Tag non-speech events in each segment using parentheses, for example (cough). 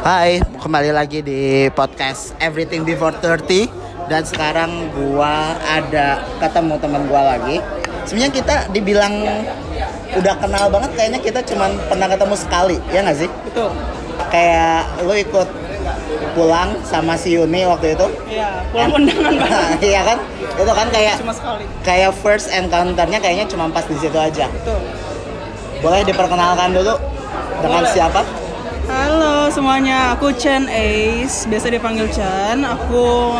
Hai, kembali lagi di podcast Everything Before 30 dan sekarang gua ada ketemu teman gua lagi. Sebenarnya kita dibilang udah kenal banget kayaknya kita cuman pernah ketemu sekali, ya nggak sih? Betul. Kayak lu ikut pulang sama si Yuni waktu itu. Iya, pulang undangan banget. (laughs) Iya kan? Itu kan kayak Cuma sekali. kayak first encounter-nya kayaknya cuma pas di situ aja. Betul. Boleh diperkenalkan dulu dengan Boleh. siapa? Halo semuanya, aku Chen Ace, biasa dipanggil Chen. Aku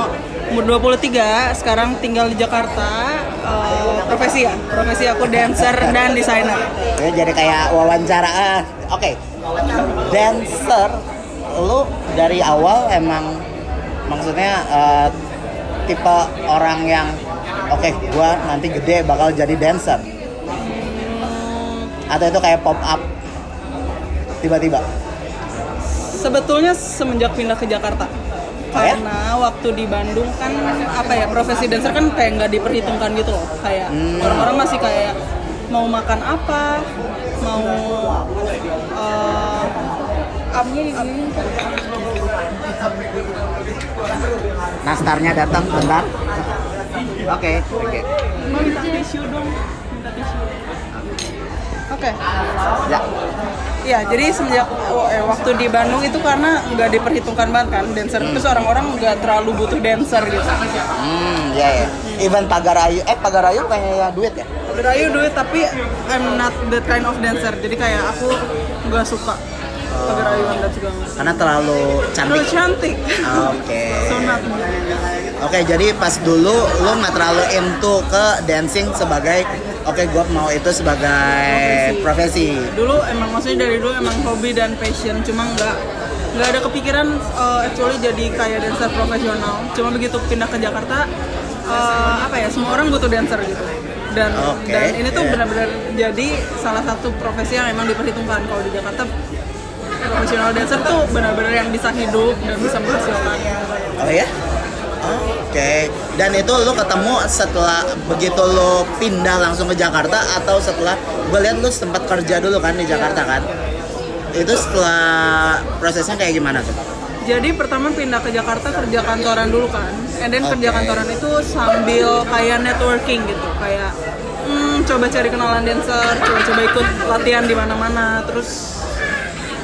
umur 23, sekarang tinggal di Jakarta. Eh, profesi ya, profesi aku dancer dan desainer. Ya, jadi kayak wawancara. Ah, Oke, dancer, lu dari awal emang maksudnya eh, tipe orang yang oke, gua nanti gede bakal jadi dancer. Atau itu kayak pop up tiba-tiba. Sebetulnya semenjak pindah ke Jakarta. Oh ya? Karena waktu di Bandung kan apa ya profesi dancer kan kayak nggak diperhitungkan gitu loh. Kayak Hmm. orang-orang masih kayak mau makan apa, mau apa Nastarnya datang bentar. Oke, oke. minta tisu dong, minta tisu. Oke. Ya. Iya, jadi semenjak eh, waktu di Bandung itu karena nggak diperhitungkan banget kan dancer. Terus orang-orang nggak terlalu butuh dancer gitu. Hmm, ya ya. Even Pagar Ayu, eh Pagar Ayu kayaknya duit ya? Berayu duit tapi I'm not that kind of dancer. Jadi kayak aku nggak suka perayuan dan segala macam. Karena terlalu Terlalu cantik. cantik. Oke. so not me. Oke, jadi pas dulu lu nggak terlalu into ke dancing sebagai oke gua mau itu sebagai profesi. Dulu emang maksudnya dari dulu emang hobi dan passion, cuma nggak nggak ada kepikiran uh, actually jadi kayak dancer profesional. Cuma begitu pindah ke Jakarta, uh, apa ya semua orang butuh dancer gitu. Dan Oke, dan ini tuh iya. benar-benar jadi salah satu profesi yang emang diperhitungkan kalau di Jakarta profesional dancer tuh benar-benar yang bisa hidup dan bisa menghasilkan. Oh ya? Oke. Dan itu lu ketemu setelah begitu lu pindah langsung ke Jakarta atau setelah gue lihat lu sempat kerja dulu kan di Jakarta kan? Itu setelah prosesnya kayak gimana tuh? Jadi pertama pindah ke Jakarta kerja kantoran dulu kan, and then kerja Oke. kantoran itu sambil kayak networking gitu, kayak hmm, coba cari kenalan dancer, coba-coba ikut latihan di mana-mana, terus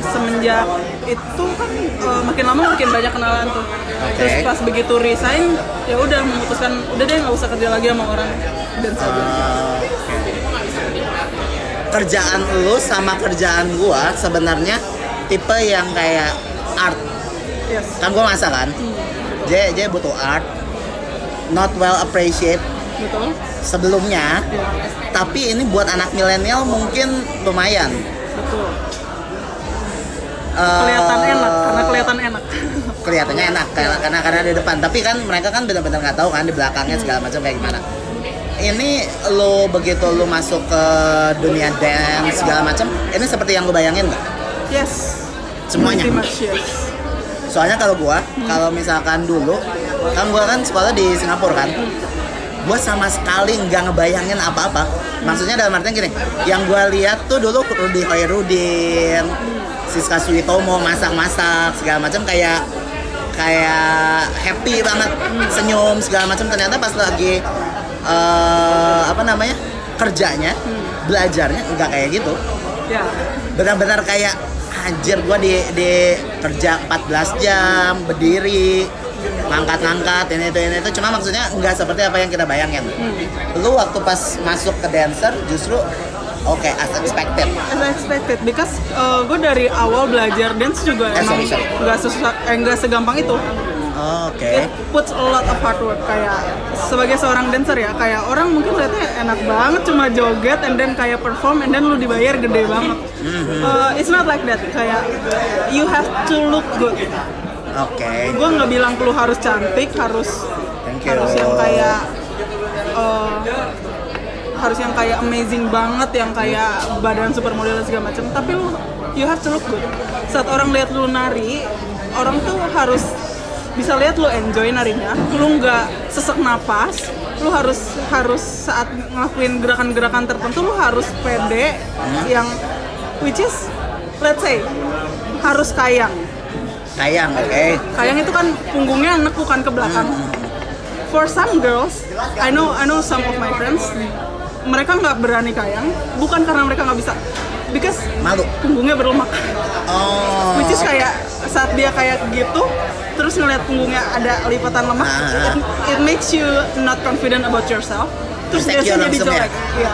semenjak itu kan eh, makin lama makin banyak kenalan tuh. Terus pas begitu resign, ya udah memutuskan udah deh nggak usah kerja lagi sama orang. Dancer. Ah, kerjaan lu sama kerjaan gua sebenarnya tipe yang kayak art. Yes, kan gua masak kan? J J butuh art. Not well appreciate. Betul. sebelumnya Ya, tapi ini buat anak milenial mungkin lumayan. Betul. Eh, Kelihatan enak karena kelihatan enak. (laughs) kelihatannya enak karena karena karena di depan tapi kan mereka kan benar-benar nggak tahu kan di belakangnya segala macam kayak gimana ini lo begitu lo masuk ke dunia dance segala macam ini seperti yang lo bayangin nggak yes. Semuanya? Much yes. soalnya kalau gua kalau misalkan dulu kan gua kan sekolah di Singapura kan gua sama sekali nggak ngebayangin apa-apa maksudnya dalam artian gini yang gua lihat tuh dulu Rudy Hoirudin Siska Suitomo masak-masak segala macam kayak kayak happy banget senyum segala macam. Ternyata pas lagi eh, apa namanya kerjanya belajarnya nggak kayak gitu. Ya, benar-benar kayak anjir gua di di kerja 14 jam berdiri ngangkat-ngangkat ini itu ini itu. Cuma maksudnya nggak seperti apa yang kita bayangin. Lu waktu pas masuk ke dancer justru oke as expected. As expected because gue dari awal belajar dance juga Eh, emang nggak susah eh nggak segampang itu. Oke. It puts a lot of hard work kayak sebagai seorang dancer ya kayak orang mungkin lihatnya enak banget cuma joget and then kayak perform and then lu dibayar gede banget. Uh, it's not like that kayak you have to look good. Oke. Gue nggak bilang lu harus cantik harus Thank you. harus yang kayak uh, harus yang kayak amazing banget yang kayak badan supermodel dan segala macam. Tapi lu you have to look good. Saat orang lihat lu nari orang tuh harus bisa lihat lu enjoy narinya. Lu nggak sesek napas lu harus harus saat ngelakuin gerakan-gerakan tertentu lu harus pede yang which is let's say harus kayang. Kayang, oke. Kayang itu kan punggungnya nekukan ke belakang. For some girls, I know I know some of my friends, mereka nggak berani kayang, bukan karena mereka nggak bisa, because Malu. punggungnya berlemak. Oh. Which is kayak saat dia kayak gitu, terus ngeliat punggungnya ada lipatan lemak, Ah. it, it makes you not confident about yourself. Terus biasanya jadi langsung ya? jelek. Iya.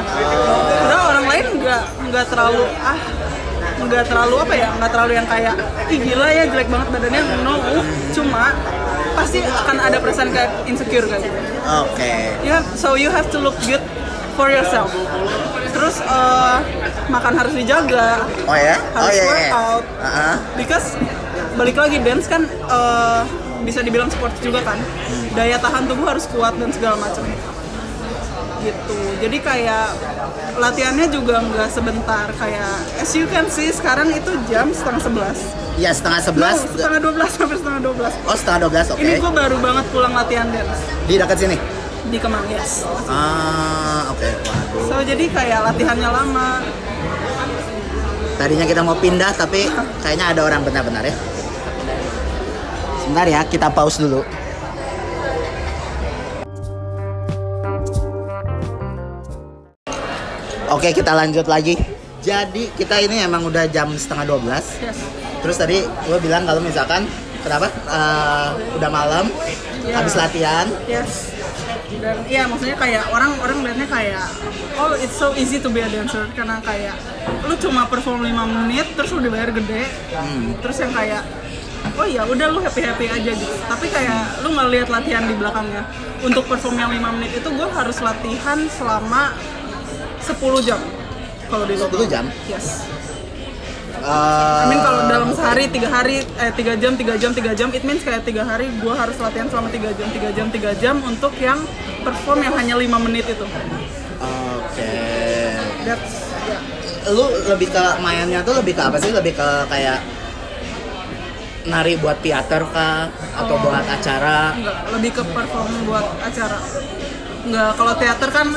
Padahal orang lain nggak nggak terlalu ah nggak terlalu apa ya nggak terlalu yang kayak ih gila ya jelek banget badannya no cuma pasti akan ada perasaan kayak insecure gitu Oke. you have, so you have to look good for yourself terus eh, makan harus dijaga Oh ya? Oh harus iya iya. workout Heeh. because balik lagi dance kan eh, bisa dibilang sport juga kan daya tahan tubuh harus kuat dan segala macam gitu jadi kayak latihannya juga nggak sebentar kayak as you can see sekarang itu jam setengah sebelas Iya setengah No, sebelas. setengah dua belas sampai setengah dua belas Oh setengah dua belas, oke. ini gue baru banget pulang latihan dance Di dekat sini. Di Kemang yes Ah, oke. Waduh. so jadi kayak latihannya lama Tadinya kita mau pindah tapi kayaknya ada orang benar-benar ya. Sebentar ya, kita pause dulu. Oke, kita lanjut lagi. Jadi kita ini emang udah jam setengah 12 yes Terus tadi gue bilang kalau misalkan kenapa Eh, udah malam Iya. habis latihan Yes. Dan iya maksudnya kayak orang orang melihatnya kayak oh it's so easy to be a dancer karena kayak lu cuma perform 5 menit terus lu dibayar gede. Terus yang kayak oh ya udah lu happy happy aja gitu. Tapi kayak lu nggak lihat latihan di belakangnya. Untuk perform yang 5 menit itu gue harus latihan selama 10 jam. Kalau di 10 jam? Yes. Eh, I mean kalau dalam sehari tiga hari eh tiga jam tiga jam tiga jam it means kayak tiga hari gue harus latihan selama tiga jam tiga jam tiga jam untuk yang perform yang hanya lima menit itu. Oke. That's ya. Lu lebih ke mainnya tuh lebih ke apa sih? Lebih ke kayak nari buat teater kah atau Oh. buat acara? Enggak, lebih ke perform buat acara. Enggak, kalau teater kan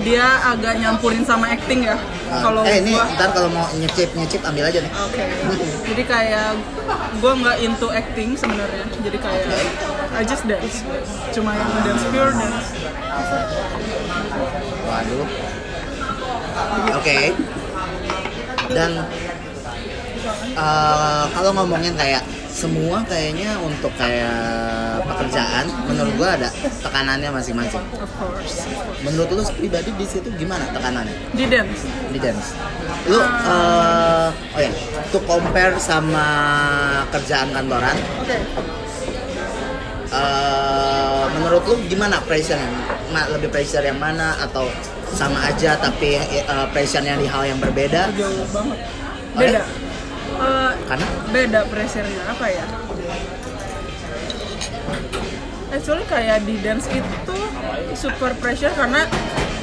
dia agak nyampurin sama acting ya. Ah, Kalau eh ini gua ntar kalau mau nyecip nyecip ambil aja nih. Oke. Jadi kayak gue nggak into acting sebenarnya. Jadi kayak I just dance. Cuma yang dance pure dance. Waduh. Oke. Dan eh, kalau ngomongin kayak semua kayaknya untuk kayak pekerjaan menurut gua ada tekanannya masing-masing. Of course. Menurut lu pribadi di situ gimana tekanannya Di dance. di dance? Lu eh, oh ya, to compare sama kerjaan kantoran, Oke. eh, menurut lu gimana pressure lebih pressure yang mana atau sama aja tapi eh, pressure-nya di hal yang berbeda? Jauh banget. Oh, ya? Eh, Karena beda pressure-nya apa ya? Actually kayak di dance itu super pressure karena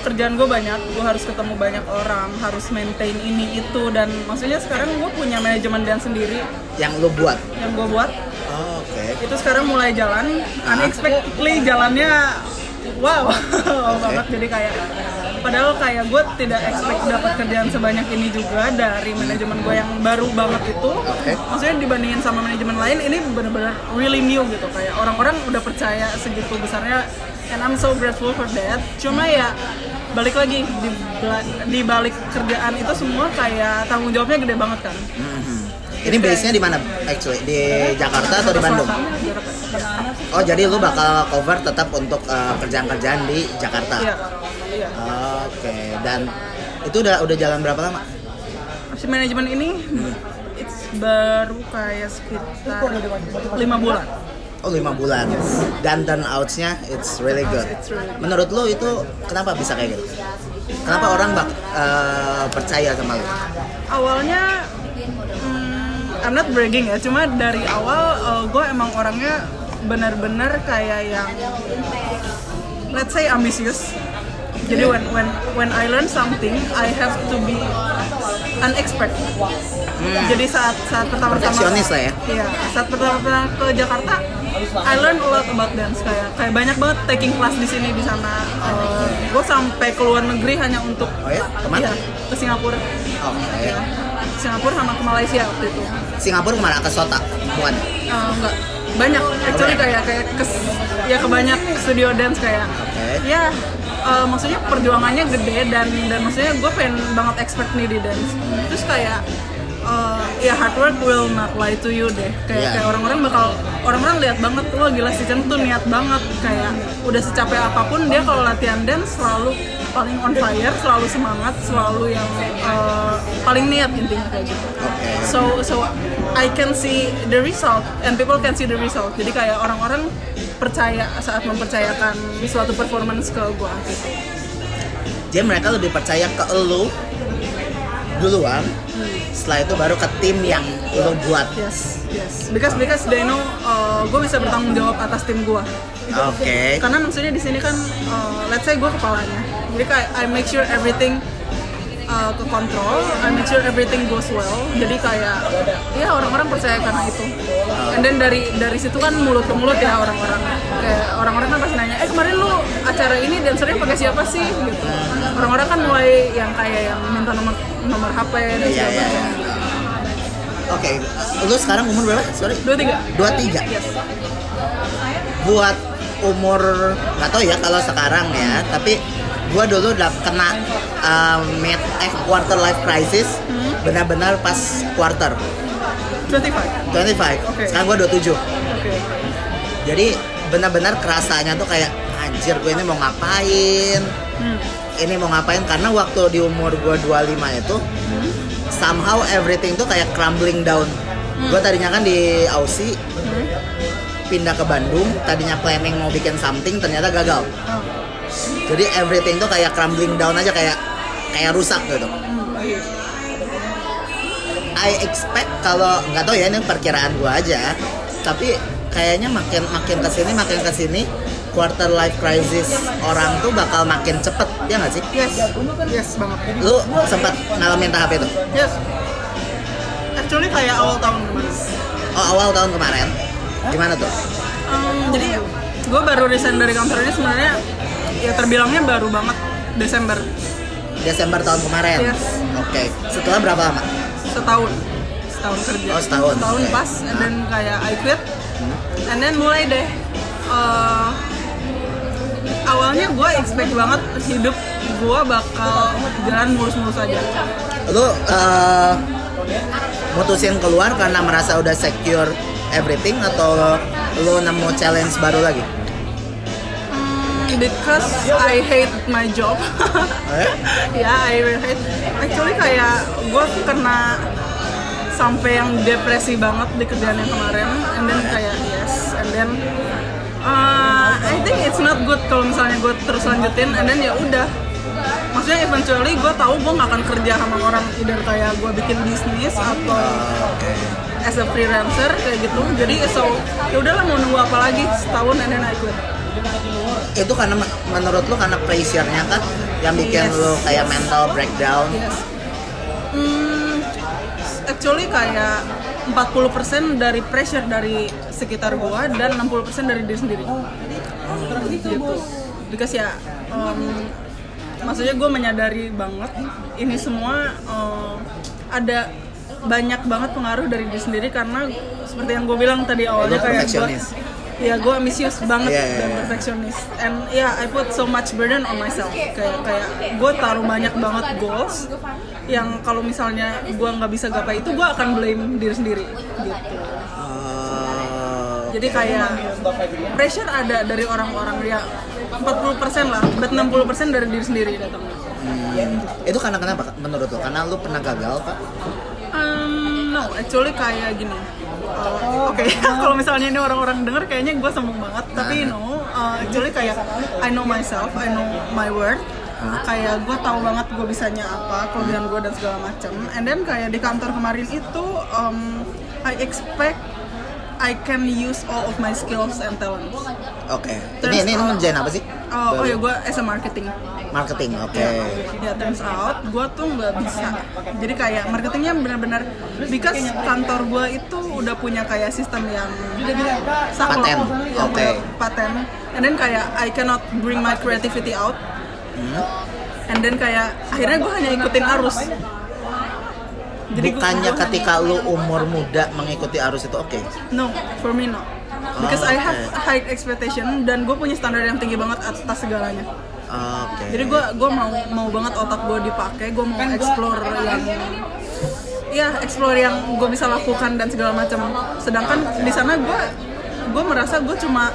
kerjaan gue banyak, gue harus ketemu banyak orang, harus maintain ini itu dan maksudnya sekarang gue punya manajemen dance sendiri yang lu buat. yang gue buat Oh, Oke. itu sekarang mulai jalan unexpectedly jalannya wow (laughs) banget jadi kayak padahal kayak gue tidak expect dapat kerjaan sebanyak ini juga dari manajemen gue yang baru banget itu Oke. maksudnya dibandingin sama manajemen lain ini benar-benar really new gitu kayak orang-orang udah percaya segitu besarnya and I'm so grateful for that cuma ya balik lagi di, balik kerjaan itu semua kayak tanggung jawabnya gede banget kan Mhm. Ini base-nya di mana actually? Di Jakarta atau di Bandung? Oh, jadi lu bakal cover tetap untuk eh, kerjaan-kerjaan di Jakarta. Iya, iya. Oke, dan itu udah udah jalan berapa lama? Si manajemen ini it's baru kayak sekitar lima bulan. Oh, lima bulan. Dan turnout-nya it's really good. It's really good. Menurut lu itu kenapa bisa kayak gitu? Kenapa orang bak eh, percaya sama lu? Awalnya hmm, I'm not bragging ya, cuma dari awal gue emang orangnya benar-benar kayak yang let's say ambisius. Jadi when when when I learn something, I have to be an expert. Jadi saat saat pertama-tama Perfeksionis lah ya. Iya, saat pertama-tama ke Jakarta, I learn a lot about dance kayak kayak banyak banget taking class di sini di sana. gue sampai ke luar negeri hanya untuk Oh ya? Iya, ke Singapura. Oke. Ya. Singapura sama ke Malaysia waktu itu. Singapura ke mana? Ke Sota bukan? Eh, enggak. Banyak. Actually kayak kayak ke ya ke banyak studio dance kayak. Oke. ya eh, maksudnya perjuangannya gede dan dan maksudnya gue pengen banget expert nih di dance. Terus kayak eh, ya hard work will not lie to you deh. Kayak Iya. kayak orang-orang bakal orang-orang lihat banget wah gila si Chen tuh niat banget. Kayak udah secapek apa pun dia kalau latihan dance selalu paling on fire selalu semangat selalu yang eh, paling niat intinya kayak gitu. Oke. So so I can see the result and people can see the result. Jadi kayak orang-orang percaya saat mempercayakan suatu performance ke gua. Gitu jadi mereka lebih percaya ke lu duluan setelah itu baru ke tim yang lu buat. yes yes. Because because they know uh, gue bisa bertanggung jawab atas tim gua. Oke. Karena maksudnya di sini kan uh, let's say gue kepalanya jadi kayak I make sure everything uh, ke kontrol I make sure everything goes well. Jadi kayak ya orang-orang percaya karena itu. And then dari dari situ kan mulut ke mulut ya orang-orang. Kayak orang-orang kan pasti nanya eh kemarin lu acara ini dancernya pakai siapa sih? Gitu. Orang-orang kan mulai yang kayak yang minta nomor nomor HP dan Iya, segala macam. iya. oke lu sekarang umur berapa? Sorry. Dua tiga. Dua tiga? Yes. Buat umur nggak tahu ya kalau sekarang ya tapi gua dulu udah kena uh, mid eh quarter life crisis. Hmm. benar-benar pas quarter. 25 25 Oke. sekarang gua 27 oke jadi benar-benar kerasanya tuh kayak anjir gue ini mau ngapain? Hmm. ini mau ngapain? Karena waktu di umur gua 25 itu somehow everything tuh kayak crumbling down. Gua tadinya kan di Aussie Hmm. pindah ke Bandung tadinya planning mau bikin something ternyata gagal. Oh. Jadi everything tuh kayak crumbling down aja kayak kayak rusak gitu. I expect kalau nggak tahu ya ini perkiraan gua aja tapi kayaknya makin makin ke sini makin ke sini quarter life crisis orang tuh bakal makin cepet ya nggak sih yes yes banget lu sempat ngalamin tahap itu Yes. Actually kayak awal tahun kemarin. oh awal tahun kemarin gimana tuh Um, jadi gue baru resign dari kantor ini sebenarnya ya terbilangnya baru banget Desember. Desember tahun kemarin? Yes. oke. Setelah berapa lama? Setahun. Setahun kerja. Oh, setahun. setahun Oke. pas and then kayak I quit. And then mulai deh uh, awalnya gue expect banget hidup gue bakal jalan mulus-mulus aja. Lu uh, mutusin keluar karena merasa udah secure everything atau lu nemu challenge baru lagi because I hate my job. Eh? (laughs) ya I will hate. Actually kayak gue kena sampai yang depresi banget di kerjaan yang kemarin. And then kayak yes. And then uh, I think it's not good kalau misalnya gue terus lanjutin. And then ya udah. Maksudnya eventually gue tahu gue gak akan kerja sama orang either kayak gue bikin bisnis atau as a freelancer kayak gitu. Jadi so ya udahlah mau nunggu apa lagi? Setahun and then I quit itu karena men- menurut lu karena pressure-nya kan yang bikin Yes. lu kayak mental breakdown Yes. Hmm, actually kayak 40% dari pressure dari sekitar gua dan 60% dari diri sendiri. Gitu. Because ya um, maksudnya gue menyadari banget ini semua um, ada banyak banget pengaruh dari diri sendiri karena seperti yang gue bilang tadi awalnya kayak gue. Ya gue ambisius banget Iya, iya, dan iya. perfectionist and yeah I put so much burden on myself. Kayak kayak gue taruh banyak banget goals yang kalau misalnya gue nggak bisa gapai itu gue akan blame diri sendiri gitu. Oh, jadi kayak pressure ada dari orang-orang ya 40% lah but 60% dari diri sendiri datangnya hmm. itu karena kenapa menurut lu karena lu pernah gagal pak Um, no, actually kayak gini. Uh, Oke, (laughs) kalau misalnya ini orang-orang denger kayaknya gue sombong banget, tapi no, uh, actually kayak I know myself, I know my worth. Kayak gue tahu banget gue bisanya apa, kelebihan gue dan segala macam. And then kayak di kantor kemarin itu, um, I expect I can use all of my skills and talents. oke Terus, ini ini uh, ngerjain apa sih Oh, oh ya gue as a marketing. marketing oke ya turns out gue tuh nggak bisa jadi kayak marketingnya benar-benar because kantor gue itu udah punya kayak sistem yang. Paten, Ya, oke. udah paten and then kayak I cannot bring my creativity out Hmm. and then kayak akhirnya gue hanya ikutin arus Jadi bukannya gua- ketika lu umur muda mengikuti arus itu oke No, for me no. Because Oh, I have okay. high expectation dan gue punya standar yang tinggi banget atas segalanya. oke Jadi gue gue mau mau banget otak gue dipakai, gue mau explore yang ya explore yang gue bisa lakukan dan segala macam. Sedangkan di sana gue gue merasa gue cuma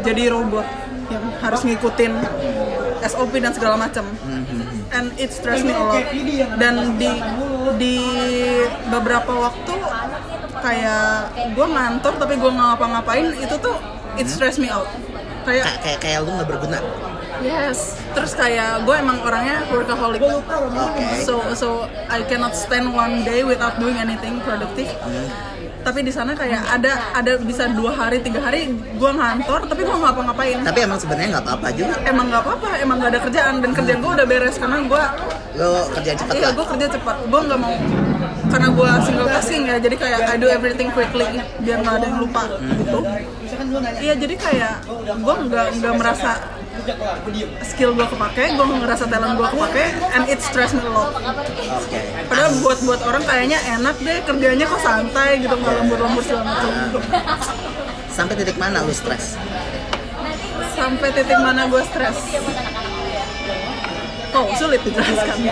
jadi robot yang harus ngikutin SOP dan segala macam. And it stress me a lot. Dan di di beberapa waktu kayak gue ngantor tapi gue nggak ngapa-ngapain itu tuh it stress me out. Kayak Ka- kayak kayak lu nggak berguna Yes, terus kayak gue emang orangnya workaholic. Oke. So so I cannot stand one day without doing anything productive. Tapi di sana kayak ada ada bisa dua hari tiga hari gue ngantor tapi gue nggak ngapa-ngapain. tapi emang sebenarnya nggak apa-apa juga Emang nggak apa-apa, emang nggak ada kerjaan dan kerjaan gue udah beres karena gue lo kerja cepet iya gue kerja cepat. Gue nggak mau karena gue single tasking ya jadi kayak I do everything quickly biar nggak ada yang lupa gitu. Iya jadi kayak gue nggak nggak merasa skill gue kepake, gue ngerasa talent gue kepake, and it stress me a lot. Padahal buat buat orang kayaknya enak deh kerjanya kok santai gitu nggak lembur-lembur segala macam. sampai titik mana lu stres Sampai titik mana gue stres? Oh sulit dijelaskan.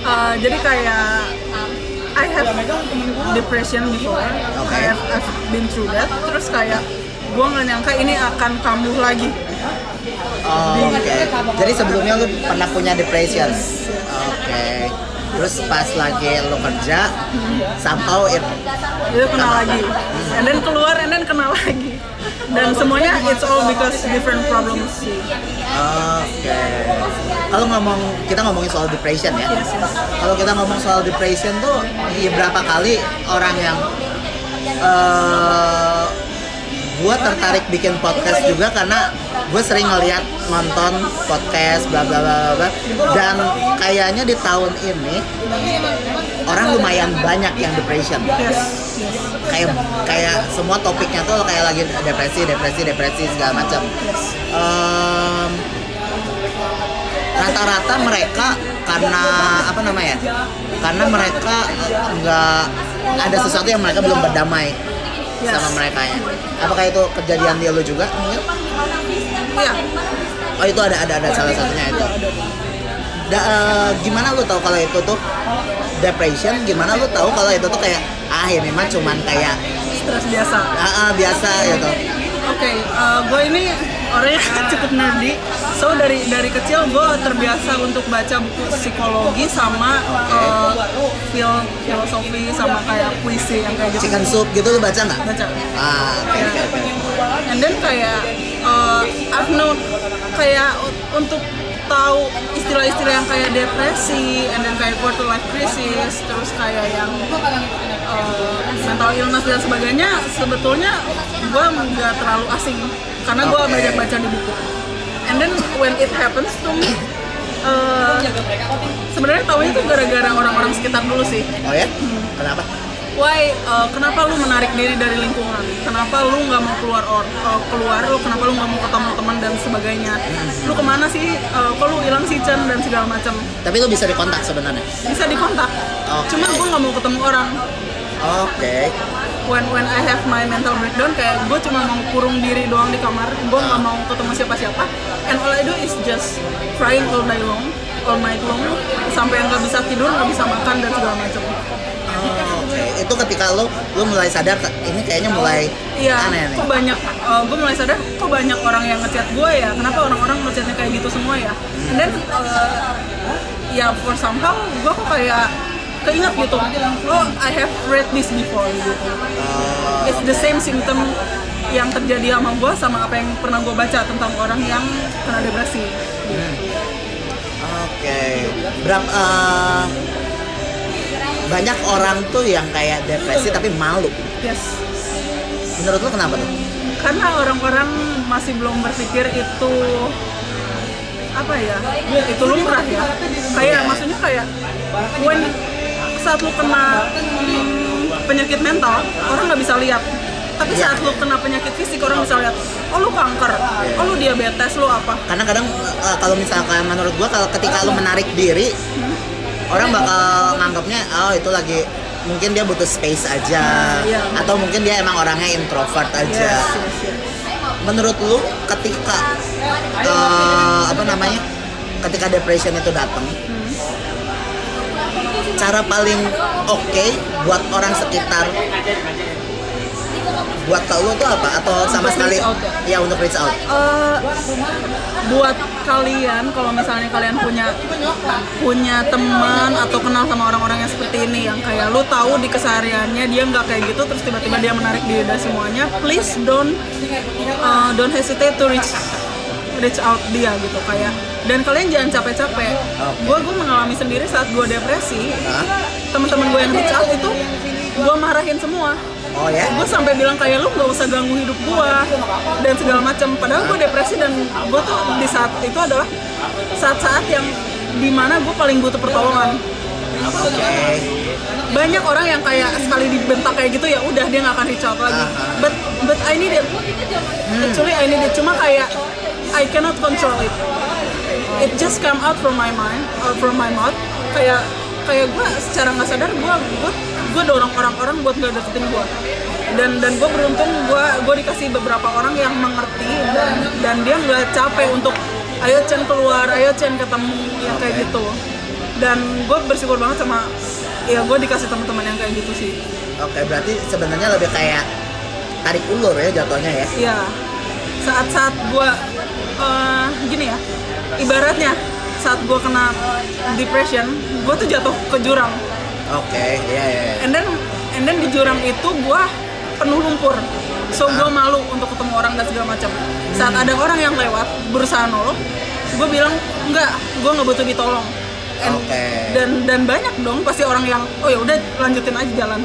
Uh, jadi kayak I have depression before, I have I've been through that. Terus kayak gue nggak nyangka ini akan kambuh lagi. Oh, Oke. Jadi sebelumnya lu pernah punya depression. Oke. Terus pas lagi lu kerja, somehow it itu kena lagi and then keluar and then kena lagi dan semuanya it's all because different problems sih Oke. Kalau ngomong kita ngomongin soal depression ya. Yes, yes. Kalau kita ngomong soal depression tuh ya berapa kali orang yang eh gua tertarik bikin podcast juga karena gue sering ngeliat nonton podcast bla bla bla bla, dan kayaknya di tahun ini orang lumayan banyak yang depression. Kayak kayak semua topiknya tuh kayak lagi depresi depresi depresi segala macam Em, rata-rata mereka karena apa namanya karena mereka nggak ada sesuatu yang mereka belum berdamai Yes. sama mereka ya. Apakah itu kejadian di lu juga mungkin iya. Oh itu ada ada ada salah satunya itu. Da- eh, gimana lu tahu kalau itu tuh depression? Gimana lu tahu kalau itu tuh kayak ah ini mah cuman kayak stres biasa. Ah, ah, biasa gitu. Oke gue ini orangnya (laughs) cukup nerdy. So dari dari kecil gue terbiasa untuk baca buku psikologi sama uh, fil filosofi sama kayak puisi yang kayak gitu. Chicken soup gitu lu baca nggak? Baca. Ah oke Ya. oke oke. And then kayak uh, I've known kayak untuk tahu istilah-istilah yang kayak depresi and then kayak quarter life crisis terus kayak yang uh, mental illness dan sebagainya sebetulnya gue nggak terlalu asing karena gue Oke. banyak baca di buku. And then when it happens to me uh, sebenarnya tahunya itu gara-gara orang-orang sekitar dulu sih. Oh ya? Kenapa why uh, kenapa lu menarik diri dari lingkungan? Kenapa lu nggak mau keluar or uh, keluar? Lu kenapa lu nggak mau ketemu teman dan sebagainya? Lu ke mana sih? Uh, kok lu hilang sih Chen dan segala macam? Tapi lu bisa dikontak sebenarnya? Bisa dikontak. Oke. cuma gue nggak mau ketemu orang. Oke. When when I have my mental breakdown kayak gue cuma mau kurung diri doang di kamar gue nggak mau ketemu siapa-siapa. And all I do is just crying all day long all night long sampai nggak bisa tidur nggak bisa makan dan segala macam Oke itu ketika lu lu mulai sadar ini kayaknya mulai Iya, aneh nih kok banyak, gue mulai sadar kok banyak orang yang ngechat gue ya, kenapa orang-orang ngechatnya kayak gitu semua ya? And then, uh, ya for somehow gue kok kayak keinget gitu, oh I have read this before gitu. Oh, It's the same symptom yang terjadi sama gue sama apa yang pernah gue baca tentang orang yang kena depresi. oke berapa eh, banyak orang tuh yang kayak depresi tapi malu. Yes. menurut lu kenapa tuh? Karena orang-orang masih belum berpikir itu apa ya itu lumrah ya. Kayak maksudnya kayak when saat lu kena penyakit mental orang nggak bisa lihat. Tapi Iya. saat lu kena penyakit fisik orang bisa lihat oh lu kanker oh lu diabetes lu apa? Karena kadang eh, kalau misalkan menurut gua kalau ketika lu menarik diri orang bakal nganggapnya oh itu lagi mungkin dia butuh space aja Iya. atau mungkin dia emang orangnya introvert aja Yes, yes, yes. menurut lu ketika eh, apa namanya ketika depression itu datang cara paling oke buat orang sekitar buat ke lu tuh apa? Atau sama Untuk sekali out ya? Untuk reach out. Eh, buat kalian kalau misalnya kalian punya punya teman atau kenal sama orang-orang yang seperti ini yang kayak lu tahu di kesehariannya dia nggak kayak gitu terus tiba-tiba dia menarik diri dari semuanya please don't uh, don't hesitate to reach reach out dia gitu kayak. Dan kalian jangan capek-capek. Oke. gue gue mengalami sendiri saat gue depresi. Hah? teman-teman gue yang reach out itu gue marahin semua oh ya? Gue sampai bilang kayak lu nggak usah ganggu hidup gue dan segala macam padahal gue depresi dan gue tuh di saat itu adalah saat-saat yang di mana gue paling butuh pertolongan. Oke. Banyak orang yang kayak sekali dibentak kayak gitu ya udah dia nggak akan reach out lagi. But but I need it. Actually I need it. Cuma kayak I cannot control it. It just come out from my mind or from my mouth. Kayak kayak gue secara nggak sadar gue gue gue dorong orang-orang buat nggak deketin gue dan dan gue beruntung gue gue dikasih beberapa orang yang mengerti dan dan dia nggak capek untuk ayo Chen keluar ayo Chen ketemu yang kayak gitu. Dan gue bersyukur banget sama ya gue dikasih teman-teman yang kayak gitu sih. Oke berarti sebenarnya lebih kayak tarik ulur ya jatuhnya ya? Iya. Saat-saat gue eh, gini ya ibaratnya saat gue kena depression gue tuh jatuh ke jurang oke iya iya iya. and then and then di jurang itu gue penuh lumpur. So gue malu untuk ketemu orang dan segala macam. Saat ada orang yang lewat berusaha nolong gue bilang enggak gue nggak butuh ditolong. And- Oke. dan dan banyak dong pasti orang yang oh ya udah lanjutin aja jalan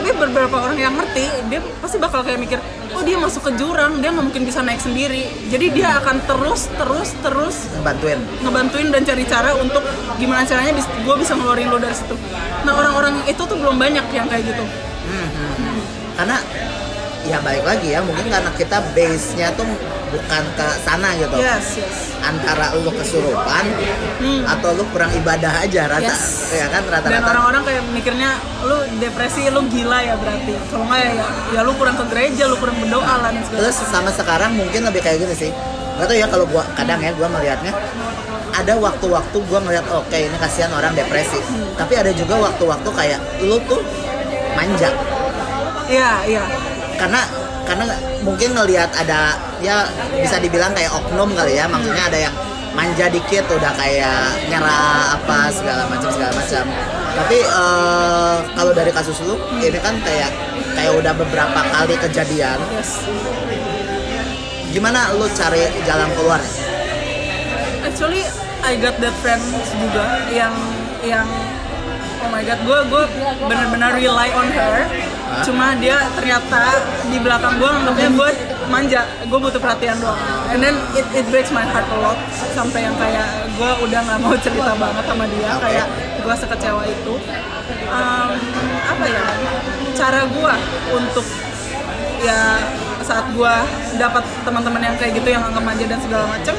tapi beberapa orang yang ngerti dia pasti bakal kayak mikir oh dia masuk ke jurang dia nggak mungkin bisa naik sendiri jadi dia akan terus terus terus bantuin ngebantuin dan cari cara untuk gimana caranya gue bisa ngeluarin lo dari situ. Nah orang-orang itu tuh belum banyak yang kayak gitu. karena ya balik lagi ya mungkin karena kita base nya tuh bukan ke sana gitu Yes, yes. antara lu kesurupan atau lu kurang ibadah aja rata Hmm. Yes. ya kan Dan rata-rata orang-orang kayak mikirnya lu depresi, lu gila ya berarti. Kalau nggak ya, ya lu kurang ke gereja, lu kurang berdoa lah dan terus sama sekarang mungkin lebih kayak gini sih gak tau ya kalau gua kadang ya gua melihatnya ada waktu-waktu gua ngeliat oke ini kasihan orang depresi tapi ada juga waktu-waktu kayak lu tuh manja Iya, iya. Karena karena mungkin ngelihat ada ya bisa dibilang kayak oknum kali ya maksudnya ada yang manja dikit udah kayak nyerah apa segala macam segala macam tapi eh, kalau dari kasus lu ini kan kayak kayak udah beberapa kali kejadian Yes. gimana lu cari jalan keluar Actually, I got that friend juga yang yang oh my god, gue gue benar-benar rely on her. Cuma dia ternyata di belakang gue anggapnya gue manja, gue butuh perhatian doang. And then it, it breaks my heart a lot sampai yang kayak gue udah nggak mau cerita banget sama dia, kayak gue sekecewa itu. Um, apa ya? Cara gue untuk ya saat gue dapat teman-teman yang kayak gitu yang anggap manja dan segala macem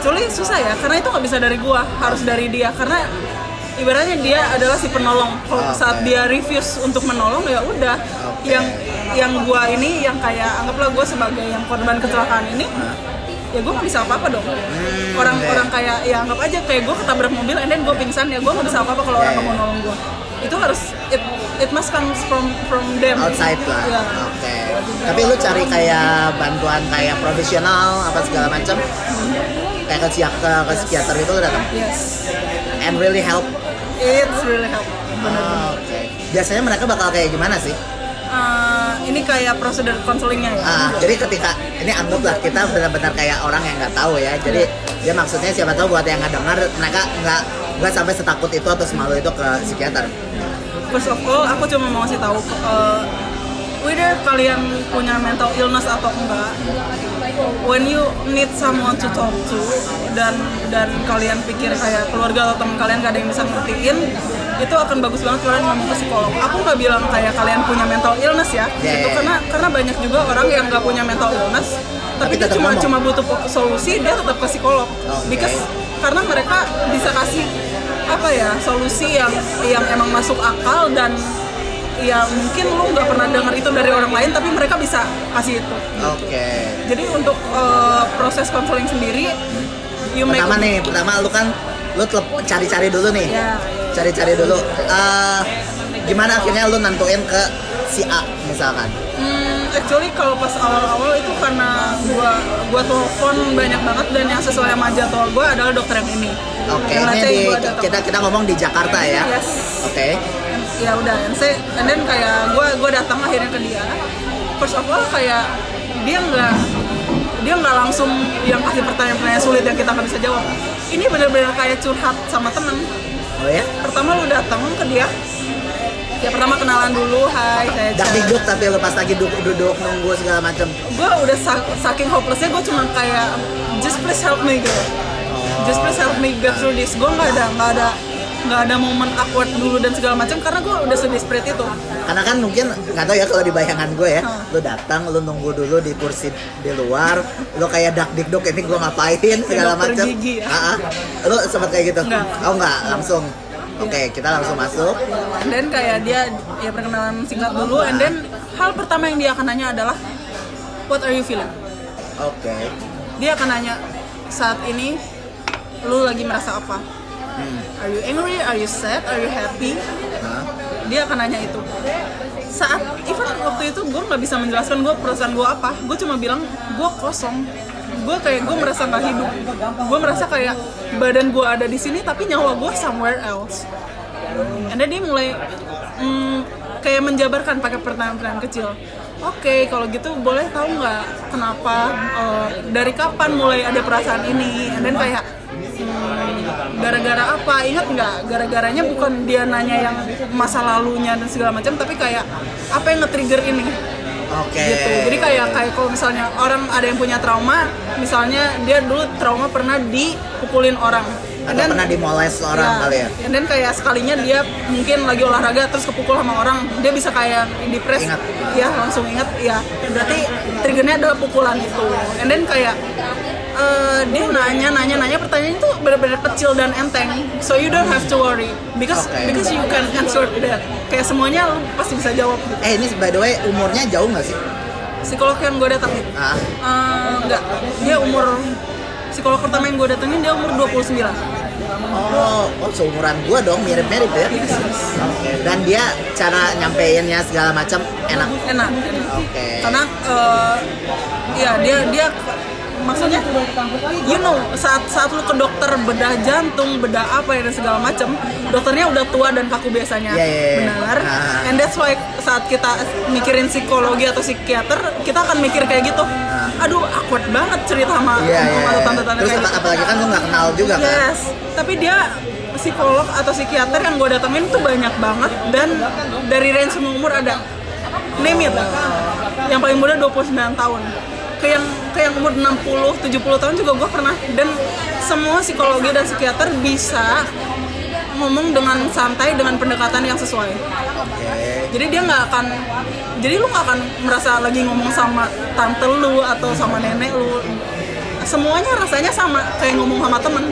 actually susah ya karena itu nggak bisa dari gua harus dari dia karena ibaratnya dia adalah si penolong. Kalau Oke. saat dia refuse untuk menolong ya udah. Oke. yang yang gua ini yang kayak anggaplah gua sebagai yang korban kecelakaan ini ya gue nggak bisa apa-apa dong. Orang-orang iya. kayak ya anggap aja kayak gue ketabrak mobil and then gue pingsan ya gue nggak bisa apa-apa kalau orang Iya, nggak mau nolong gue itu harus it it must comes from from them. Outside lah. Iya. oke. Tapi lu cari kayak bantuan kayak profesional apa segala macam kayak ke ke psikiater itu lu datang? Yes. And really help it's really help benar Oh, oke biasanya mereka bakal kayak gimana sih? Eh, ini kayak prosedur konselingnya ya? Ah, jadi ketika ini anggaplah kita benar-benar kayak orang yang nggak tahu ya. Jadi dia maksudnya siapa tahu buat yang nggak dengar mereka nggak nggak sampai setakut itu atau semalu itu ke psikiater. First of all, aku cuma mau ngasih tahu uh, whether kalian punya mental illness atau enggak, when you need someone to talk to dan dan kalian pikir kayak keluarga atau teman kalian gak ada yang bisa ngertiin, itu akan bagus banget kalian ngomong ke psikolog. Aku nggak bilang kayak kalian punya mental illness ya, Ya, itu ya. karena karena banyak juga orang yang nggak punya mental illness, Tapi tapi, dia cuma ngomong. cuma butuh solusi, dia tetap ke psikolog. Oke. Because karena mereka bisa kasih apa ya solusi yang yang emang masuk akal dan ya mungkin lu nggak pernah dengar itu dari orang lain tapi mereka bisa kasih itu Oke. jadi untuk eh, proses konseling sendiri you make Pertama nih, pertama lu kan lu cari-cari dulu nih. ya Cari-cari dulu. Eh, gimana akhirnya lu nentuin ke si A misalkan? Hmm, actually kalau pas awal-awal itu karena gua gua telepon banyak banget dan yang sesuai sama jadwal gua adalah dokter yang ini. Oke, Yang ini di kita kita ngomong di Jakarta ya. Yes. Oke. Ya udah, say, and then kayak gua gua datang akhirnya ke dia. First of all kayak dia nggak dia nggak langsung yang kasih pertanyaan-pertanyaan sulit yang kita nggak bisa jawab. Ini bener-bener kayak curhat sama temen. Oh ya? Pertama lu datang ke dia, ya pertama kenalan dulu, hai saya Chan. tapi lu pas lagi duduk-duduk nunggu segala macem. gue udah sa- saking hopelessnya gue cuma kayak just please help me gitu just please help me get through this gue nggak ada nggak ada nggak ada momen awkward dulu dan segala macam karena gue udah sedesperate itu Karena kan mungkin nggak tahu ya kalau di bayangan gue ya, Hah. lu datang, lu nunggu dulu di kursi di luar, lu kayak dak dikduk ini gue ngapain segala gigi ya? Ah, ah. Lu sempet kayak gitu? Nggak. Oh nggak, langsung. Oke, kita langsung masuk. then kayak dia ya perkenalan singkat dulu and then hal pertama yang dia akan nanya adalah what are you feeling Oke. dia akan nanya saat ini lu lagi merasa apa Hmm. Are you angry? Are you sad? Are you happy? Nah. dia akan nanya itu. Saat even waktu itu gue nggak bisa menjelaskan gue perasaan gue apa. Gue cuma bilang gue kosong. Gue kayak gue merasa nggak hidup. Gue merasa kayak badan gue ada di sini tapi nyawa gue somewhere else. And then dia mulai mm, kayak menjabarkan pakai pertanyaan-pertanyaan kecil. Oke kalau gitu boleh tahu nggak kenapa eh, dari kapan mulai ada perasaan ini? And then kayak gara-gara apa? Ingat nggak? Gara-garanya bukan dia nanya yang masa lalunya dan segala macam tapi kayak apa yang nge-trigger ini? Oke. gitu. Jadi kayak kayak kalau misalnya orang ada yang punya trauma misalnya dia dulu trauma pernah dipukulin orang. Atau Dan- pernah dimoles orang kali ya? then kayak sekalinya dia mungkin lagi olahraga terus kepukul sama orang dia bisa kayak depres Ingat. ya langsung ingat. Ya berarti triggernya adalah pukulan itu. And then kayak eh, dia nanya nanya nanya pertanyaan itu benar-benar kecil dan enteng so you don't have to worry because Oke. because you can answer that kayak semuanya lu pasti bisa jawab gitu Eh ini by the way umurnya jauh nggak sih? psikolog yang gue datangin Ah, eh, enggak dia umur psikolog pertama yang gue datengin dia umur 29 oh, oh seumuran gua dong mirip-mirip ya. Yes. Dan dia cara nyampeinnya segala macam enak. enak. Oke. karena eh, ya dia dia maksudnya you know saat saat lu ke dokter bedah jantung bedah apa ya dan segala macam dokternya udah tua dan kaku biasanya Iya, iya, iya. benar Ah. and that's why saat kita mikirin psikologi atau psikiater kita akan mikir kayak gitu aduh awkward banget cerita sama Ah. Iya, iya. sama tante-tante kayak gitu. apalagi kan lu nggak kenal juga kan? Yes, tapi dia psikolog atau psikiater yang gue datengin tuh banyak banget dan dari range semua umur ada name it yang paling muda 29 tahun ke yang ke yang umur 60 70 tahun juga gue pernah. Dan semua psikologi dan psikiater bisa ngomong dengan santai dengan pendekatan yang sesuai. Jadi dia nggak akan jadi lu nggak akan merasa lagi ngomong sama tante lu atau sama nenek lu. Semuanya rasanya sama kayak ngomong sama temen.